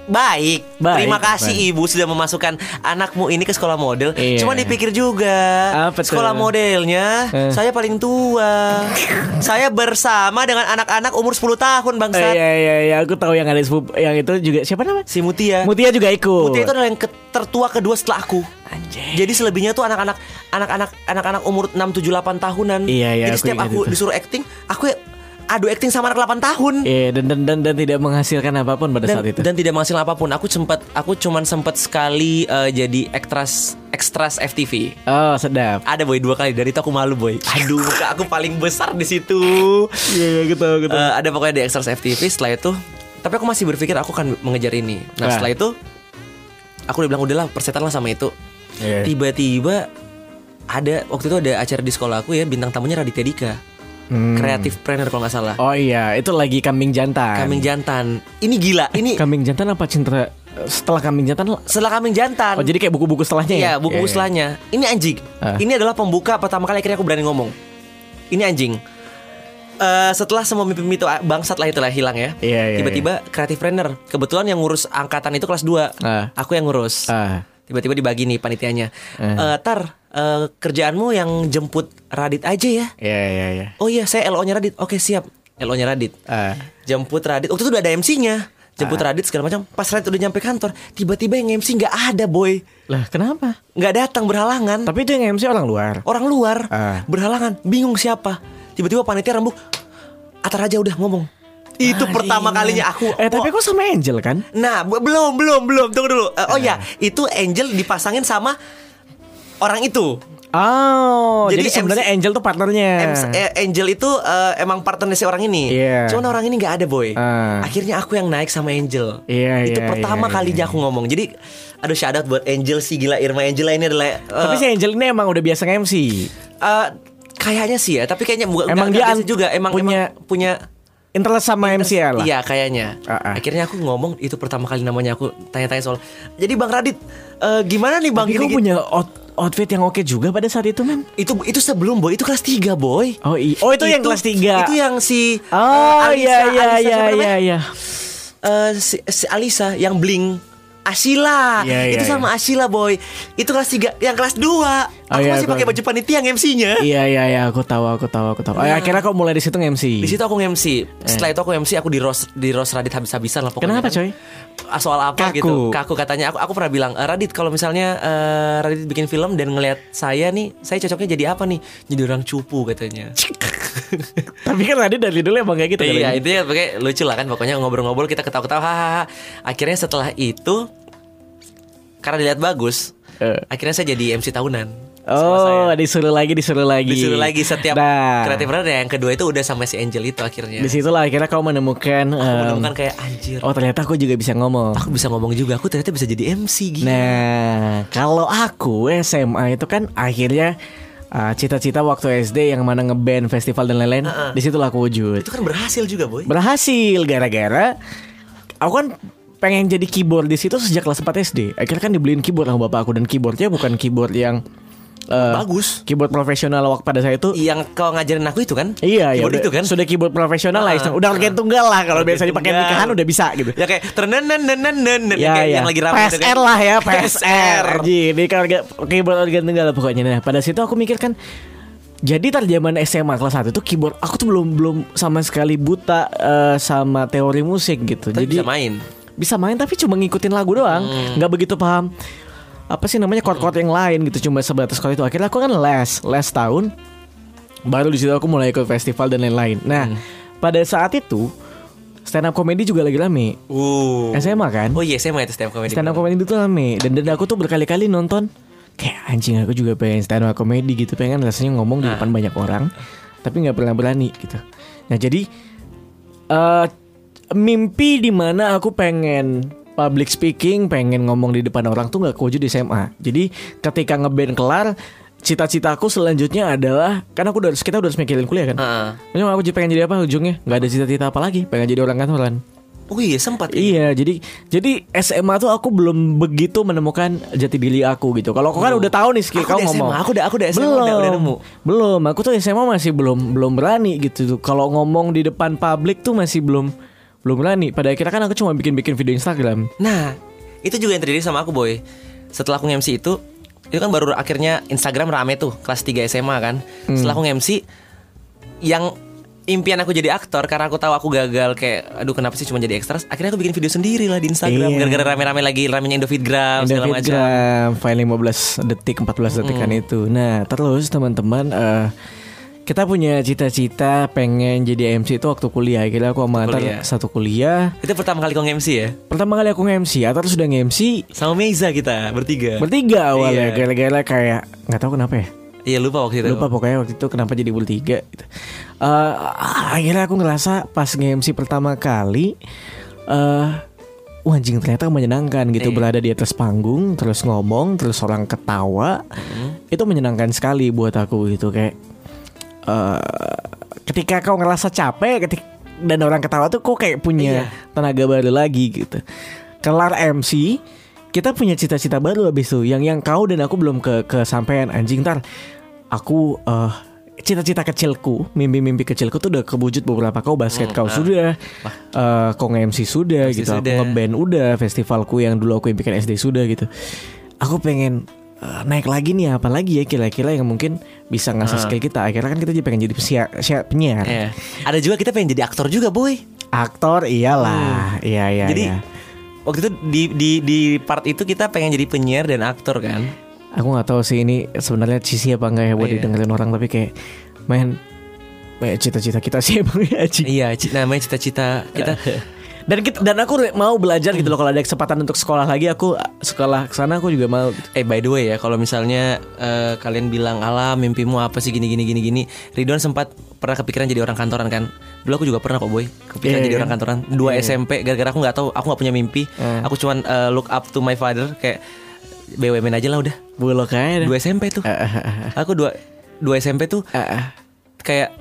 baik. Baik, Terima kasih baik. ibu sudah memasukkan anakmu ini ke sekolah model. Iya. Cuma dipikir juga Apa tuh? sekolah modelnya Eh. saya paling tua. saya bersama dengan anak-anak umur 10 tahun Eh, bangsat. Iya iya iya aku tahu yang ada yang itu juga siapa namanya? Si Mutia. Mutia juga ikut. Mutia itu adalah yang ke- tertua kedua setelah aku. Anjay. Jadi selebihnya tuh anak-anak anak-anak anak-anak umur 6 7 8 tahunan. Iya, iya, Jadi aku setiap aku itu. disuruh acting, aku ya adu acting sama anak 8 tahun. Iya dan, dan dan dan tidak menghasilkan apa pun pada Dan, saat itu. dan tidak menghasilkan apa pun. Aku sempat aku cuman sempat sekali eh, jadi extras extras FTV. Oh sedap. Ada boy dua kali dari itu aku malu boy. Aduh, muka aku paling besar di situ. Iya iya gitu gitu. Eh, ada pokoknya di extras FTV setelah itu tapi aku masih berpikir aku akan mengejar ini. Nah, Ah. setelah itu aku udah bilang udahlah persetan lah sama itu. Iya. Tiba-tiba ada waktu itu ada acara di sekolah aku ya bintang tamunya Raditya Dika. Hmm. Kreatif planner kalau nggak salah. Oh iya itu lagi kambing jantan. Kambing jantan. Ini gila. Ini Kambing jantan apa cinta setelah kambing jantan? setelah kambing jantan. Oh jadi kayak buku-buku setelahnya ya? Iya, buku Iya, iya. setelahnya. Ini anjing. Ah. Ini adalah pembuka pertama kali akhirnya aku berani ngomong. Ini anjing. Eh, setelah semua mimpi-mimpi itu bangsat lah itulah hilang ya. Iya, iya, Tiba-tiba kreatif planner. Kebetulan yang ngurus angkatan itu kelas 2. Ah. Aku yang ngurus. Ah. Tiba-tiba dibagi nih panitianya. Eh. Eh, tar, eh, kerjaanmu yang jemput Radit aja ya. Iya iya iya. Oh iya, saya LO-nya Radit. Oke, siap. LO-nya Radit. Ah. Jemput Radit. Waktu itu udah ada MC-nya. Jemput Radit segala macam. Pas Radit udah nyampe kantor, tiba-tiba yang MC nggak ada, boy. Lah kenapa? Nggak datang berhalangan. Tapi itu yang MC orang luar. Orang luar Ah. berhalangan, bingung siapa. Tiba-tiba panitia rembuk. Atar aja udah ngomong. Itu Ah, pertama iya. kalinya aku. Eh tapi kok sama Angel kan? Nah, belum, belum, belum. Tunggu dulu. Eh, oh Ah. ya, itu Angel dipasangin sama orang itu. Oh, jadi, Jadi sebenarnya Angel tuh partnernya. Em- eh, Angel itu eh, emang partnernya si orang ini. Iya. Cuman orang ini nggak ada boy. Ah. Akhirnya aku yang naik sama Angel. Iya, Itu iya, pertama iya, kalinya iya. aku ngomong. Jadi, aduh shout out buat Angel sih gila Irma Angela ini adalah. eh, Tapi si Angel ini emang udah biasa nge-MC. eh, kayaknya sih ya. Tapi kayaknya bukan Emang nggak- dia an- juga. Emang punya- emang punya Interest sama MC ya lah. Iya kayaknya. Ah, ah. Akhirnya aku ngomong itu pertama kali namanya aku tanya-tanya soal. Jadi Bang Radit, eh, gimana nih Bang Tapi gini, punya out- outfit yang oke juga pada saat itu, men. Itu itu sebelum boy, itu kelas 3 boy. Oh, iya. oh itu, yang kelas 3. Itu yang si Oh eh, Alisa- iya iya Alisa iya iya iya. Eh, si, si Alisa yang bling Asila Iya, iya, Itu sama Asila boy Itu kelas 3 Yang kelas 2 Aku iya, masih aku- pakai baju panitia yang MC-nya Iya iya iya, aku tahu aku tahu aku tahu. Oh, Nah. akhirnya kau mulai di situ nge-MC. Di situ aku MC. Setelah itu aku MC aku di Ros di Ros Radit habis-habisan lah pokoknya. Kenapa, kan. coy? Ah, Soal apa Kaku. gitu? Kaku katanya. Aku aku pernah bilang, "Eh, Radit kalau misalnya eh, Radit bikin film dan ngelihat saya nih, saya cocoknya jadi apa nih? Jadi orang cupu katanya. Tapi kan tadi dari dulu emang kayak gitu iya, itu ya pakai lucu lah kan pokoknya ngobrol-ngobrol kita ketawa-ketawa hahaha. Akhirnya setelah itu karena dilihat bagus, Eh. akhirnya saya jadi MC tahunan. Oh, saya. disuruh lagi, disuruh lagi. Disuruh lagi setiap Nah, kreatif runner yang kedua itu udah sama si Angel itu akhirnya. Di situlah akhirnya kau menemukan. Aku em, menemukan kayak anjir. oh ternyata aku juga bisa ngomong. Aku bisa ngomong juga, aku ternyata bisa jadi MC gitu. Nah, kalau aku SMA itu kan akhirnya uh, cita-cita waktu SD yang mana ngeband festival dan lain-lain, Heeh. di situlah aku wujud. Itu kan berhasil juga, boy. Berhasil gara-gara aku kan pengen jadi keyboard di situ sejak kelas 4 SD. Akhirnya kan dibeliin keyboard sama bapak aku dan keyboardnya bukan keyboard yang uh, Bagus. Keyboard profesional waktu pada saya itu Yang kau ngajarin aku itu kan? Iya, ya Keyboard udah, itu kan? Sudah keyboard profesional lah, Ah, istilahnya. udah organ tunggal lah kalau biasa dipakai nikahan udah bisa gitu. Ya kayak ternen Ya, ya. yang lagi rame itu PSR kan. lah ya, PSR. Jadi kalau keyboard organ tunggal lah pokoknya. Nah, pada situ aku mikir kan jadi tar zaman SMA kelas 1 itu keyboard aku tuh belum belum sama sekali buta eh, sama teori musik gitu. Tapi jadi bisa main. bisa main tapi cuma ngikutin lagu doang, Hmm. nggak begitu paham apa sih namanya chord-chord yang lain gitu cuma sebatas kalau itu akhirnya aku kan les les tahun baru di situ aku mulai ikut festival dan lain-lain. Nah, Hmm. pada saat itu stand up comedy juga lagi rame. Uh. SMA kan? Oh iya, SMA itu stand up comedy. stand up comedy itu rame dan dan aku tuh berkali-kali nonton kayak anjing aku juga pengen stand up comedy gitu pengen rasanya ngomong di Nah. depan banyak orang tapi nggak pernah berani gitu nah jadi eh mimpi di mana aku pengen public speaking pengen ngomong di depan orang tuh nggak kewujud di SMA jadi ketika ngeband kelar cita-citaku selanjutnya adalah kan aku udah kita udah harus mikirin kuliah kan Heeh. Memang aku pengen jadi apa ujungnya nggak ada cita-cita apa lagi pengen jadi orang kantoran Oh iya, sempat. Iya, jadi jadi SMA tuh aku belum begitu menemukan jati diri aku gitu. Kalau aku kan udah tahu nih skill kamu ngomong. SMA, aku udah- aku udah SMA, belum, udah- udah nemu. Belum, aku tuh SMA masih belum belum berani gitu. Kalau ngomong di depan publik tuh masih belum belum berani. Pada akhirnya kan aku cuma bikin-bikin video Instagram. Nah, itu juga yang terjadi sama aku, boy. Setelah aku nge-MC itu, itu kan baru akhirnya Instagram rame tuh, kelas 3 SMA kan. Hmm. Setelah aku nge-MC yang impian aku jadi aktor karena aku tahu aku gagal kayak aduh kenapa sih cuma jadi ekstras akhirnya aku bikin video sendiri lah di Instagram Iya. gara-gara rame-rame lagi ramenya Indofitgram segala macam file 15 detik 14 detik kan itu. Nah, terus teman-teman eh kita punya cita-cita pengen jadi MC itu waktu kuliah. Akhirnya aku sama Atar satu kuliah. itu pertama kali kau nge-MC ya? Pertama kali aku nge-MC, Atar sudah nge-MC sama Meiza kita bertiga. Bertiga awalnya. Iya. gara-gara kayak nggak tahu kenapa ya? Iya lupa waktu itu. Lupa pokoknya waktu itu kenapa jadi bertiga gitu. Eh, akhirnya aku ngerasa pas nge-MC pertama kali eh wah anjing ternyata menyenangkan gitu. Iya. berada di atas panggung terus ngomong terus orang ketawa. Itu menyenangkan sekali buat aku gitu. Kayak eh ketika kau ngerasa capek ketik dan orang ketawa tuh kok kayak punya Iya. tenaga baru lagi gitu. Kelar MC kita punya cita-cita baru habis itu yang yang kau dan aku belum ke kesampaian. Anjing ntar aku eh cita-cita kecilku mimpi-mimpi kecilku tuh udah kewujud beberapa. Kau basket kau sudah eh kau nge-MC sudah MC gitu. Aku sudah. ngeband udah festivalku yang dulu aku impikan SD sudah gitu. Aku pengen eh, naik lagi nih apa lagi ya kira-kira yang mungkin bisa ngasah skill kita akhirnya kan kita jadi pengen jadi penyiar, penyiar-. Iya. ada juga kita pengen jadi aktor juga boy aktor iyalah iya iya jadi iya. waktu itu di di di part itu kita pengen jadi penyiar dan aktor kan aku nggak tahu sih ini sebenarnya cheesy apa enggak ya buat Iya. didengerin orang tapi kayak main kayak cita-cita kita sih emang ya iya namanya cita-cita kita dan kita, dan aku mau belajar gitu loh kalau ada kesempatan untuk sekolah lagi aku uh, sekolah ke sana aku juga mau. Eh by the way ya kalau misalnya eh, kalian bilang alah mimpimu apa sih? Gini gini gini gini. Ridwan sempat pernah kepikiran jadi orang kantoran kan? Dulu aku juga pernah kok boy. Kepikiran Iya, jadi iya. orang kantoran. Dua SMP gara-gara aku nggak tahu aku nggak punya mimpi. Eh. Aku cuman eh, look up to my father kayak BUMN aja lah udah. Bulog aja Dua SMP tuh. Eh, Aku dua dua SMP tuh kayak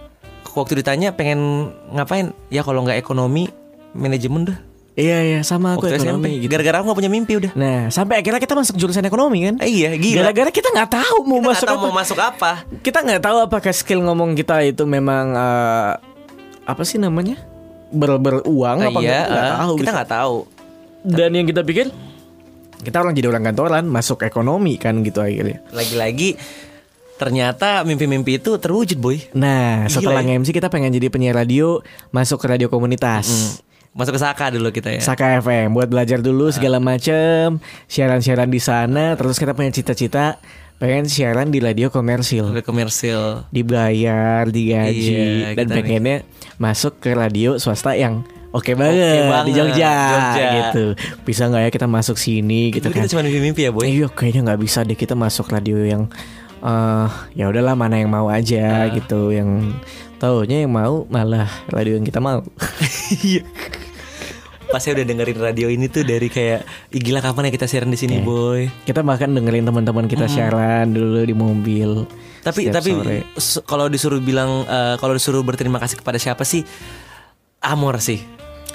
waktu ditanya pengen ngapain? Ya kalau nggak ekonomi manajemen dah. Iya iya sama aku waktu ekonomi SMP gitu. Gara-gara aku nggak punya mimpi udah. Nah sampai akhirnya kita masuk jurusan ekonomi kan? Eh, iya gila. Gara-gara kita nggak tahu mau Kita masuk tahu apa. mau masuk apa. Kita nggak tahu apakah skill ngomong kita itu memang eh, apa sih namanya? Ber beruang Nah, apa iya nggak nggak eh, tahu kita gitu. nggak tahu. Dan yang kita pikir kita orang jadi orang kantoran masuk ekonomi kan gitu akhirnya. Lagi-lagi ternyata mimpi-mimpi itu terwujud boy. Nah Gila. setelah ya. nge-MC kita pengen jadi penyiar radio masuk ke radio komunitas. Hmm. Masuk ke Saka dulu kita ya. Saka FM buat belajar dulu segala macem. Siaran-siaran di sana terus kita punya cita-cita pengen siaran di radio komersil. Udah komersil. Dibayar digaji Iya, dan kita nih. pengennya masuk ke radio swasta yang oke banget, di banget, Jogja, Jogja. gitu. Bisa nggak ya kita masuk sini gitu Dulu kan? kita cuma mimpi-mimpi ya boy. Iya kayaknya nggak bisa deh kita masuk radio yang eh ya udahlah mana yang mau aja Ah. gitu. Yang taunya yang mau malah radio yang kita mau. Iya. Pas saya udah dengerin radio ini tuh dari kayak Ih, gila kapan ya kita siaran di sini boy kita bahkan dengerin teman-teman kita Hmm. siaran dulu di mobil Tapi setiap tapi kalau disuruh bilang eh, kalau disuruh berterima kasih kepada siapa sih? Amor sih.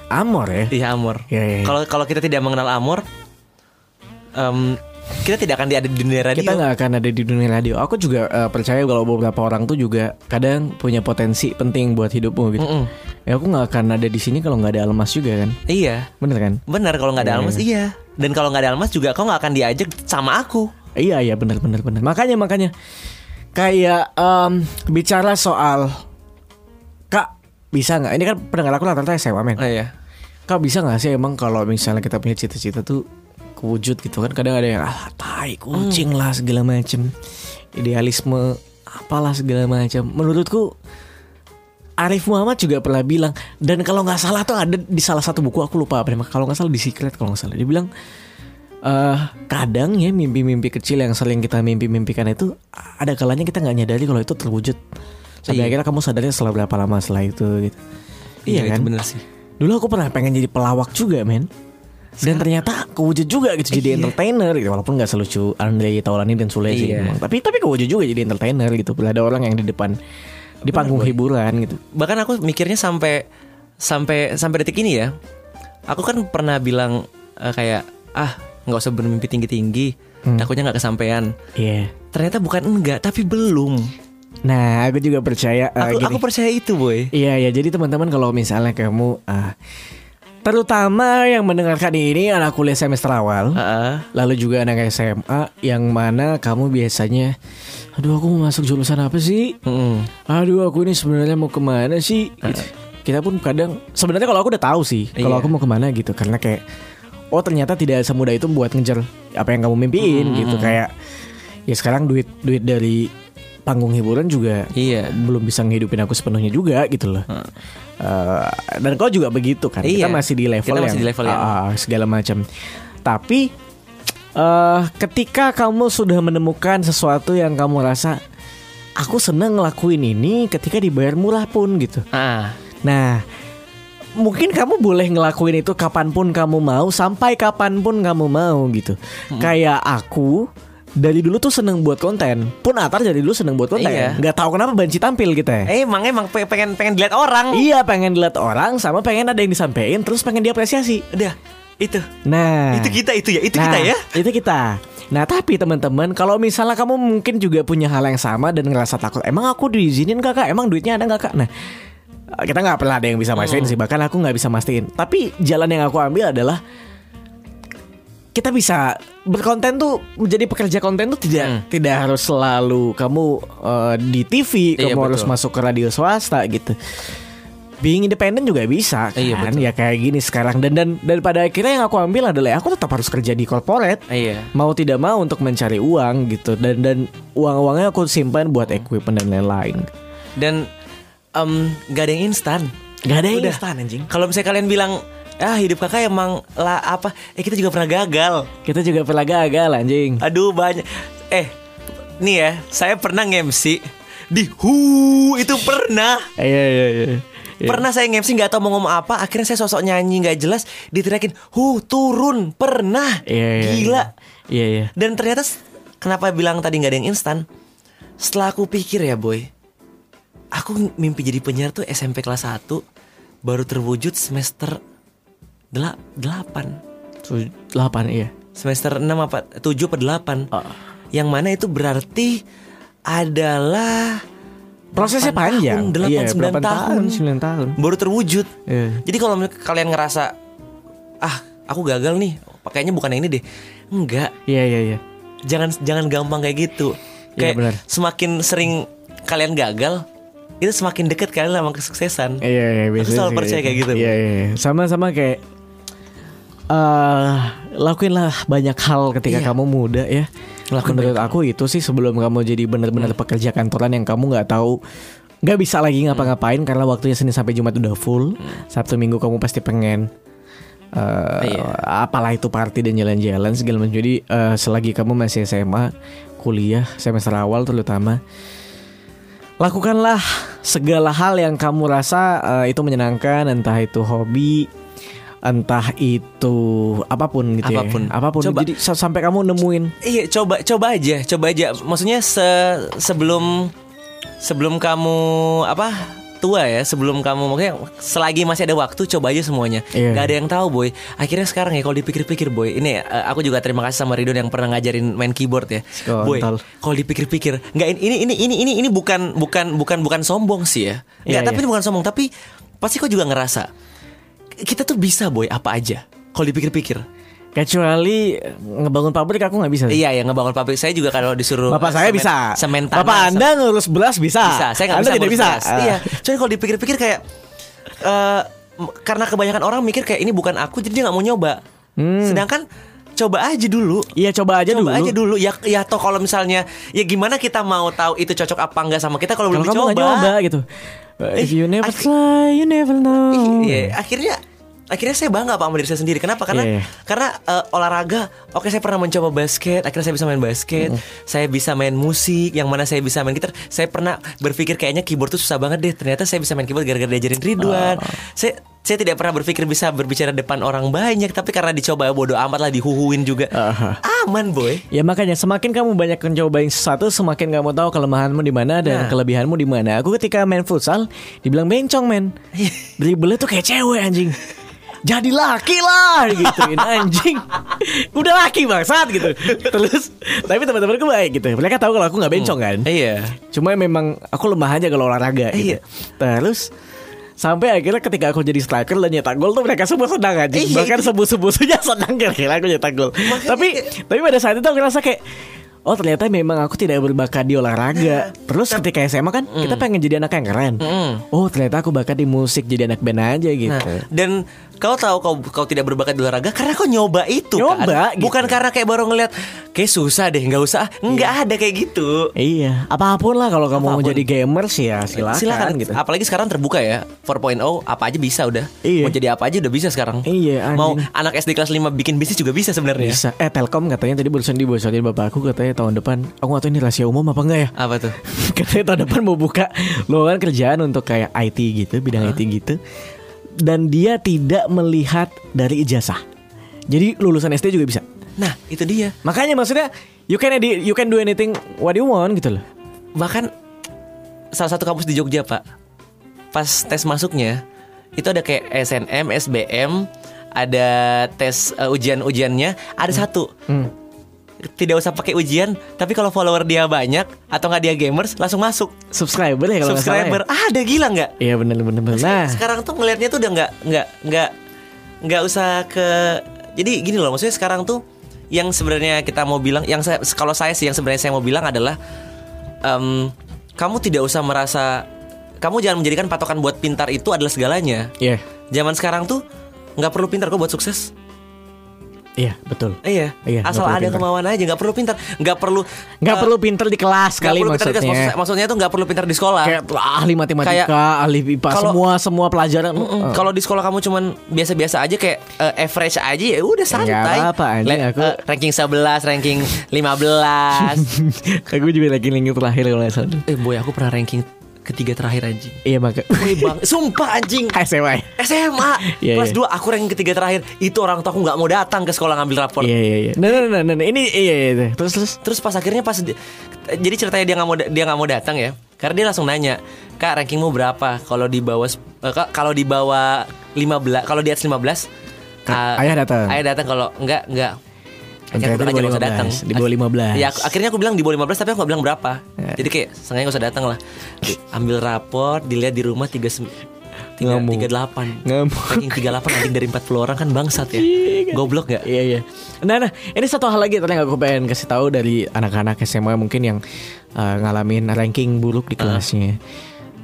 Amor ya. Iya Amor. Iya, iya, iya. Kalau kalau kita tidak mengenal Amor, em, kita tidak akan ada di dunia radio. Kita nggak akan ada di dunia radio. Aku juga eh, percaya kalau beberapa orang tuh juga kadang punya potensi penting buat hidupmu gitu. Mm-mm. Ya aku nggak akan ada di sini kalau nggak ada Almas juga kan. Iya, Bener kan? benar kalau nggak ada Iya, Almas iya. Dan kalau nggak ada Almas juga kau nggak akan diajak sama aku. Iya iya bener bener bener. Makanya makanya kayak em, bicara soal kak bisa nggak? Ini kan pendengar aku rata-rata SMA men. Oh, iya. Kak bisa nggak sih emang kalau misalnya kita punya cita-cita tuh kewujud gitu kan? Kadang ada yang ah tai kucing lah segala macem, idealisme apalah segala macam. Menurutku Arif Muhammad juga pernah bilang dan kalau nggak salah tuh ada di salah satu buku aku lupa apa kalau nggak salah di Secret kalau nggak salah dia bilang eh kadang ya mimpi-mimpi kecil yang sering kita mimpi-mimpikan itu ada kalanya kita nggak nyadari kalau itu terwujud sampai Iya. akhirnya kamu sadarnya setelah berapa lama setelah itu gitu iya, itu kan bener sih. dulu aku pernah pengen jadi pelawak juga men dan ternyata kewujud juga gitu jadi Iya. entertainer gitu walaupun nggak selucu Andre Taulani dan Sule sih. Iya. memang. tapi tapi kewujud juga jadi entertainer gitu. Ada orang yang di depan di panggung hiburan gitu. Bahkan aku mikirnya sampai sampai sampai detik ini ya aku kan pernah bilang eh, kayak ah nggak usah bermimpi tinggi tinggi takutnya nggak kesampaian. Iya. Ternyata bukan enggak tapi belum. Nah aku juga percaya eh, aku gini. aku percaya itu boy. Iya ya jadi teman-teman kalau misalnya kamu ah, terutama yang mendengarkan ini anak kuliah semester awal, Heeh. lalu juga anak SMA yang mana kamu biasanya, aduh aku mau masuk jurusan apa sih? Mm-mm. Aduh aku ini sebenarnya mau ke mana sih? Gitu. Kita pun kadang sebenarnya kalau aku udah tahu sih kalau Iya. aku mau ke mana gitu karena kayak oh ternyata tidak semudah itu buat ngejar apa yang kamu mimpiin gitu kayak ya sekarang duit duit dari panggung hiburan juga Iya. belum bisa ngehidupin aku sepenuhnya juga gitu loh. Eh, dan kau juga begitu kan? Kita Iya. masih di level Kita yang, masih di level yang- ah, segala macam. Tapi eh ketika kamu sudah menemukan sesuatu yang kamu rasa aku seneng ngelakuin ini ketika dibayar murah pun gitu. Ah, Nah, mungkin kamu boleh ngelakuin itu kapan pun kamu mau, sampai kapan pun kamu mau gitu. Kayak aku dari dulu tuh seneng buat konten. Pun Atar dari dulu seneng buat konten. Iya. Tahu kenapa banci tampil kita. eh, emang emang pe- pengen pengen dilihat orang. Iya pengen dilihat orang sama pengen ada yang disampaikan terus pengen diapresiasi. Udah, itu. Nah, Itu kita itu ya, itu nah, kita ya. Itu kita. Nah tapi teman-teman kalau misalnya kamu mungkin juga punya hal yang sama dan ngerasa takut, emang aku diizinin kakak, emang duitnya ada nggak kak? Nah kita nggak pernah ada yang bisa mastiin Hmm. sih, bahkan aku nggak bisa mastiin. Tapi jalan yang aku ambil adalah kita bisa berkonten tuh menjadi pekerja konten tuh tidak Hmm. tidak harus selalu kamu eh, di TV, Iya, kamu harus betul. masuk ke radio swasta gitu. Being independen juga bisa kan Iya, betul. ya kayak gini sekarang dan dan dan pada akhirnya yang aku ambil adalah aku tetap harus kerja di corporate Iya. mau tidak mau untuk mencari uang gitu dan dan uang uangnya aku simpan buat equipment dan lain-lain Dan em gak ada yang instan. Gak ada yang Udah. instan anjing Kalau misalnya kalian bilang ah hidup kakak emang lah apa? Eh kita juga pernah gagal. Kita juga pernah gagal anjing. Aduh banyak. Eh nih ya saya pernah nge-MC di hu itu pernah. Iya iya iya. Iya. pernah saya nge-MC nggak tahu mau ngomong apa. Akhirnya saya sosok nyanyi nggak jelas diteriakin hu turun pernah. Iya, iya, gila. Iya iya. Dan ternyata kenapa bilang tadi nggak ada yang instan? Setelah aku pikir ya boy aku mimpi jadi penyiar tuh SMP kelas 1 baru terwujud semester dela- 8 Tuh, delapan iya semester 6 apa 7 apa 8 Ah. yang mana itu berarti adalah prosesnya 8 panjang tahun, 8, iya, 9 delapan tahun. sembilan tahun baru terwujud Iya. jadi kalau kalian ngerasa ah aku gagal nih pakainya bukan yang ini deh enggak iya iya iya jangan jangan gampang kayak gitu Iya, kayak benar. semakin sering kalian gagal itu semakin dekat kalian sama kesuksesan Iya iya Aku biasanya selalu sih percaya kayak gitu. Iya iya iya. sama-sama kayak eh lakuinlah banyak hal ketika Iya. kamu muda ya. Lakuin Menurut aku itu sih sebelum kamu jadi benar-benar Hmm. pekerja kantoran yang kamu nggak tahu nggak bisa lagi ngapa-ngapain karena waktunya Senin sampai Jumat udah full. Sabtu Minggu kamu pasti pengen Hmm. Iya. apalah itu party dan jalan-jalan segala macam. Jadi eh, selagi kamu masih SMA, kuliah semester awal terutama Lakukanlah segala hal yang kamu rasa eh, itu menyenangkan, entah itu hobi, entah itu apa pun gitu Apa pun. ya. Apa pun. Coba. Jadi sa- sampai kamu nemuin Iya, coba coba aja, coba aja. Maksudnya se- sebelum sebelum kamu apa? tua ya sebelum kamu makanya selagi masih ada waktu coba aja semuanya Iya. Gak ada yang tahu boy akhirnya sekarang ya kalau dipikir-pikir boy ini eh, aku juga terima kasih sama Ridon yang pernah ngajarin main keyboard ya boy Kontol. kalau dipikir-pikir nggak ini ini ini ini ini bukan bukan bukan bukan sombong sih ya nggak Iya, tapi iya. ini bukan sombong tapi pasti kau juga ngerasa kita tuh bisa boy apa aja kalau dipikir-pikir kecuali ngebangun pabrik aku nggak bisa. Iya ya ngebangun pabrik saya juga kalau disuruh Bapak eh, saya semen- bisa. semen tanah, Bapak Anda ngurus beras bisa. bisa. Saya nggak bisa tidak bisa. beras. Iya. Cuman kalau dipikir-pikir kayak eh karena kebanyakan orang mikir kayak ini bukan aku jadi dia nggak mau nyoba. Sedangkan coba aja dulu. Iya coba aja coba dulu. aja dulu ya ya toh kalau misalnya ya gimana kita mau tahu itu cocok apa enggak sama kita kalau belum nggak dicoba. nyoba gitu. If you never try, you never know. Iya, akhirnya akhirnya saya bangga pak sama diri saya sendiri. Kenapa? Karena Iya, iya. karena eh, olahraga. Oke, saya pernah mencoba basket. Akhirnya saya bisa main basket. Saya bisa main musik. Yang mana saya bisa main gitar. Saya pernah berpikir kayaknya keyboard tuh susah banget deh. Ternyata saya bisa main keyboard gara-gara diajarin Ridwan. Saya saya tidak pernah berpikir bisa berbicara depan orang banyak. Tapi karena dicoba bodoh amat lah dihuhuin juga. Aha. Aman boy. Ya makanya semakin kamu banyak mencobain sesuatu, semakin kamu tahu kelemahanmu di mana dan Nah. kelebihanmu di mana. Aku ketika main futsal, dibilang bencong men. Dribble tuh kayak cewek anjing. Jadi laki lah gituin anjing. Udah laki bangsat gitu. Terus tapi teman-temanku baik gitu. Mereka tahu kalau aku nggak bencong kan. Iya. Cuma memang aku lemah aja kalau olahraga gitu. Iya. Terus sampai akhirnya ketika aku jadi striker dan nyetak gol tuh mereka semua senang aja. Iya. Bahkan sebu-sebusunya senang kira-kira aku nyetak gol. Tapi tapi pada saat itu aku ngerasa kayak Oh ternyata memang aku tidak berbakat di olahraga Terus ketika SMA kan kita pengen jadi anak yang keren Mm. Oh ternyata aku bakat di musik jadi anak band aja gitu Nah, dan kau tahu kau kau tidak berbakat di olahraga karena kau nyoba itu Nyoba, kan. gitu. Bukan karena kayak baru ngeliat kayak susah deh, nggak usah. Nggak ada kayak gitu. Iya apa pun lah kalau kamu mau jadi gamers ya silakan, Silakan gitu Apalagi sekarang terbuka ya 4.0 apa aja bisa udah. Iya. Mau jadi apa aja udah bisa sekarang. Iya, Mau anjing. anak SD kelas 5 bikin bisnis juga bisa sebenarnya. Bisa Eh Telkom katanya tadi barusan dibocorin bapakku katanya tahun depan Aku gak tahu ini rahasia umum apa enggak ya Apa tuh? Katanya tahun depan mau buka lowongan kerjaan untuk kayak IT gitu Bidang IT gitu Dan dia tidak melihat dari ijazah Jadi lulusan SD juga bisa Nah, itu dia. Makanya maksudnya You can, edi- you can do anything what you want gitu loh Bahkan salah satu kampus di Jogja, Pak. Pas tes masuknya itu ada kayak SNM, SBM, ada tes eh, ujian-ujiannya, ada satu. hmm. Tidak usah pakai ujian, tapi kalau follower dia banyak atau nggak dia gamers langsung masuk. Subscriber ya kalau salah Subscriber. ya? Ah, ada gila nggak? Iya bener bener bener Nah sekarang tuh ngelihatnya tuh udah nggak nggak nggak nggak usah ke jadi gini loh maksudnya sekarang tuh yang sebenarnya kita mau bilang yang saya kalau saya sih yang sebenarnya saya mau bilang adalah em, kamu tidak usah merasa kamu jangan menjadikan patokan buat pintar itu adalah segalanya Iya zaman sekarang tuh nggak perlu pintar kok buat sukses Iya betul iya, Iya, asal ada pintar. kemauan aja nggak perlu pintar nggak perlu Nggak eh, perlu pinter di kelas kali perlu pintar di kelas. maksudnya Maksud- maksudnya tuh nggak perlu pintar di sekolah Kayak ahli matematika, Kayak- ahli IPA, kalau- semua semua pelajaran. Eh, Kalau di sekolah kamu cuman biasa-biasa aja kayak eh, average aja ya udah santai. Nggak apa-apa, anjing, aku- eh, ranking 11, ranking 15. Aku juga lagi lingkup terakhir kalau salah. eh boy, aku pernah ranking ketiga terakhir anjing. Iya maka Boy bang, sumpah anjing. SMA. SMA Iya, kelas iya. 2 aku ranking ketiga terakhir. Itu orang tua aku nggak mau datang ke sekolah ngambil rapor. Iya iya iya. Nah, nah, nah, nah, nah, ini iya iya. iya. Terus terus. Terus pas akhirnya pas di- jadi ceritanya dia nggak mau dia nggak mau datang ya. Karena dia langsung nanya, "Kak, rankingmu berapa? Kalau di bawah Kak, kalau di bawah 15, kalau di atas 15 Kak, eh, ayah datang. Ayah datang kalau enggak enggak. Akhirnya aku bawah nggak usah 15, di bawah 15. Ya, aku- akhirnya aku bilang di bawah 15 tapi aku gak bilang berapa. Ya. Jadi kayak sengaja gak usah datang lah. Ambil rapor, dilihat di rumah 3 Ngamuk. 38 Ngamuk. Ranking 38 anjing dari 40 orang kan bangsat ya Goblok gak? Iya iya. Nah nah ini satu hal lagi tadi yang aku pengen kasih tahu dari anak-anak SMA mungkin yang uh, ngalamin ranking buruk di kelasnya.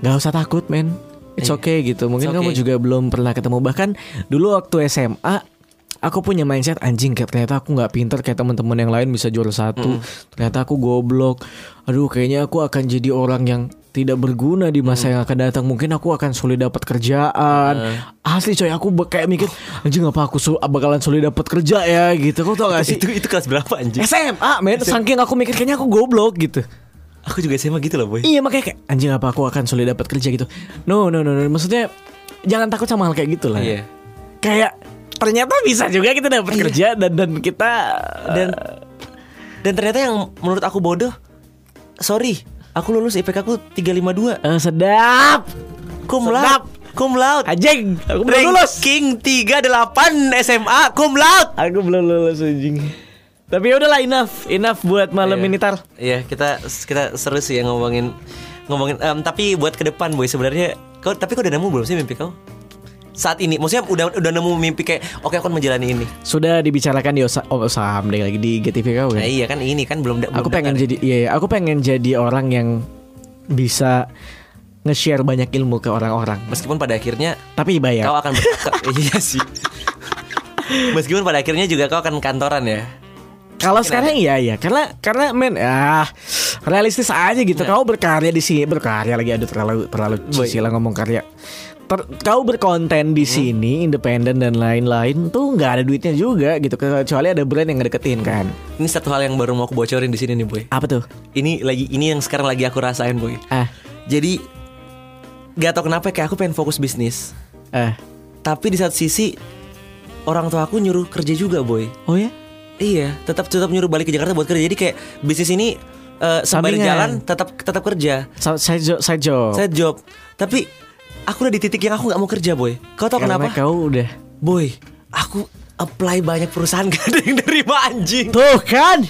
Gak usah takut men. It's Iya. okay gitu. Mungkin It's kamu okay. juga belum pernah ketemu bahkan dulu waktu SMA aku punya mindset anjing kayak ternyata aku nggak pinter kayak teman-teman yang lain bisa juara satu. Ternyata aku goblok. Aduh kayaknya aku akan jadi orang yang tidak berguna di masa yang akan datang. Mungkin aku akan sulit dapat kerjaan. Asli coy aku kayak mikir anjing apa aku sul- bakalan sulit dapat kerja ya gitu. Kau tau gak sih? Itu itu kelas berapa anjing? SMA men Saking aku mikir kayaknya aku goblok gitu Aku juga SMA gitu loh boy Iya makanya kayak Anjing apa aku akan sulit dapat kerja gitu No no no no Maksudnya Jangan takut sama hal kayak gitu lah Iya. Kayak ternyata bisa juga kita dapat kerja dan dan kita dan dan ternyata yang menurut aku bodoh sorry aku lulus IPK aku 352 eh, sedap. cum Sedap. cum laude Anjing, aku belum lulus. ranking 38 SMA cum laude Aku belum lulus anjing. Tapi ya udahlah enough, enough buat malam Iya. ini tar. Iya kita kita seru sih ya ngomongin ngomongin em, tapi buat ke depan boy sebenarnya kau tapi kau udah nemu belum sih mimpi kau saat ini maksudnya udah udah nemu mimpi kayak oke aku akan menjalani ini Sudah dibicarakan di Osa oh, saham deh lagi di GTV kau kan. nah, iya kan ini kan belum Aku belum pengen jadi iya, iya, aku pengen jadi orang yang bisa nge-share banyak ilmu ke orang-orang. meskipun pada akhirnya Tapi bayar. kau akan iya sih meskipun pada akhirnya juga kau akan kantoran ya Kalau sekarang iya iya karena karena men ah realistis aja gitu. Kau berkarya di sini berkarya lagi aduh terlalu terlalu sila ngomong karya. Ter- kau berkonten di sini independen dan lain-lain tuh nggak ada duitnya juga gitu kecuali ada brand yang ngedeketin kan. ini satu hal yang baru mau aku bocorin di sini nih boy Apa tuh? ini lagi ini yang sekarang lagi aku rasain boy Ah jadi gak tau kenapa kayak aku pengen fokus bisnis eh tapi di satu sisi orang tua aku nyuruh kerja juga boy oh ya Iya, tetap tetap nyuruh balik ke Jakarta buat kerja. Jadi kayak bisnis ini eh sembari Sampingan. jalan tetap tetap kerja. Sa- side job side job. Saya job. Tapi aku udah di titik yang aku nggak mau kerja, boy. Kau tau Karena kenapa? kau udah Boy, aku apply banyak perusahaan gak ada yang nerima anjing. Tuh kan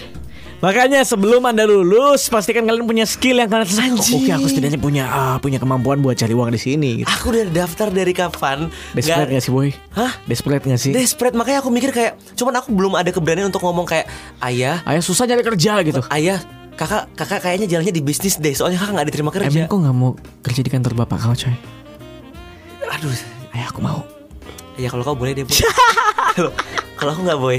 Makanya sebelum anda lulus pastikan kalian punya skill yang kalian Anjing. Oke aku setidaknya punya ah, punya kemampuan buat cari uang di sini. Gitu. Aku udah daftar dari kapan? Desperate Nggak- gak sih boy? Hah? Desperate gak sih? Desperate makanya aku mikir kayak cuman aku belum ada keberanian untuk ngomong kayak ayah, Ayah susah nyari kerja gitu. ayah, kakak kakak kayaknya jalannya di bisnis deh soalnya kakak nggak diterima kerja. Emang kok nggak mau kerja di kantor bapak kau coy? Aduh, Ayah aku mau. ya kalau kau boleh deh. Boy. Kalau- kalau aku nggak boy,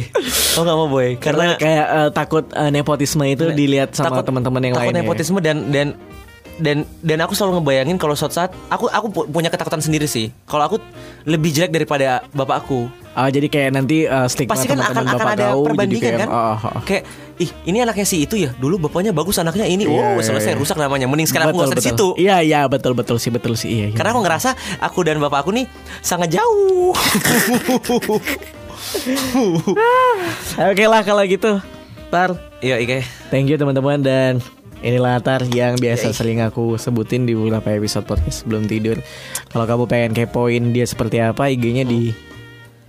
aku nggak mau boy Karena karena kayak eh, takut eh, nepotisme itu dilihat sama teman-teman yang takut lain. ya. nepotisme dan dan dan dan aku selalu ngebayangin kalau suatu saat aku aku pu- punya ketakutan sendiri sih kalau aku lebih jelek daripada bapakku Ah, jadi kayak nanti eh, stigma pasti kan akan teman-teman akan bapak ada jadi perbandingan kayak, kan oh, oh, oh. kayak ih ini anaknya si itu ya dulu bapaknya bagus anaknya ini Iya, oh iya, selesai iya. rusak namanya mending sekarang aku nggak situ Iya iya betul betul sih betul sih iya. iya. karena aku ngerasa aku dan bapak aku nih sangat jauh Oke lah kalau gitu. Tar, iya Ike thank you teman-teman dan inilah Tar yang biasa Yoi. sering aku sebutin di beberapa episode podcast sebelum tidur. Kalau kamu pengen kepoin dia seperti apa, IG-nya di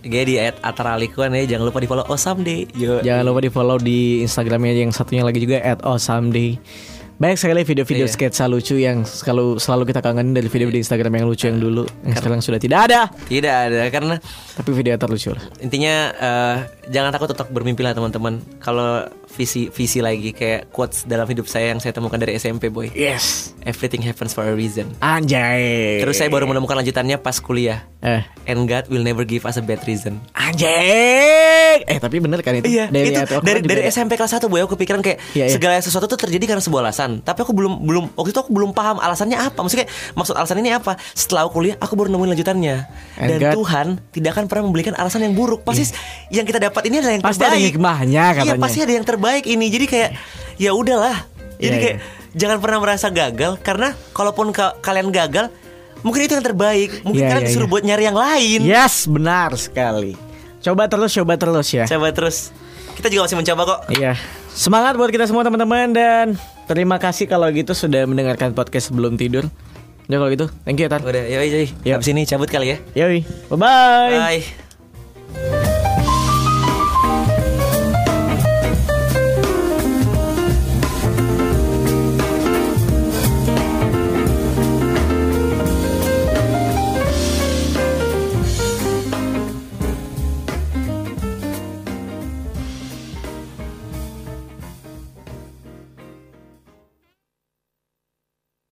Gue di at ataralikuan ya jangan lupa di follow oh someday yo jangan lupa di follow di Instagramnya yang satunya lagi juga at @awesomeday. Banyak sekali video-video Iya. sketsa lucu yang selalu selalu kita kangenin dari video di Instagram yang lucu yang dulu yang sekarang sudah tidak ada. tidak ada karena Tapi video terlucu lah. intinya eh, jangan takut untuk bermimpi lah teman-teman kalau visi visi lagi kayak quotes dalam hidup saya yang saya temukan dari SMP boy Yes. everything happens for a reason Anjay. terus saya baru menemukan lanjutannya pas kuliah eh and God will never give us a bad reason Anjing. Eh tapi bener kan itu? Iya, itu ayat Al-Quran dari juga dari. SMP kelas 1 boy aku kepikiran kayak Iya, iya. segala sesuatu tuh terjadi karena sebuah alasan. Tapi aku belum belum waktu itu aku belum paham alasannya apa. Maksudnya kayak, maksud alasan ini apa? Setelah aku kuliah aku baru nemuin lanjutannya. And Dan God- Tuhan tidak akan pernah memberikan alasan yang buruk. Pasti yang kita dapat ini adalah yang Iya. Pasti ada terbaik. hikmahnya Iya, katanya. pasti ada yang terbaik ini. Jadi kayak ya udahlah. Jadi Iya, kayak jangan pernah merasa gagal karena kalaupun ka- kalian gagal mungkin itu yang terbaik. Mungkin Iya, kalian iya, disuruh iya. buat nyari yang lain. Yes, benar sekali. Coba terus, coba terus ya. Coba terus. Kita juga masih mencoba kok. Iya. Semangat buat kita semua teman-teman dan terima kasih kalau gitu sudah mendengarkan podcast sebelum tidur. Ya kalau gitu, thank you ya Tar. Udah, yoi, yoi. Yuk. Habis ini cabut kali ya. Yoi. Bye-bye. Bye.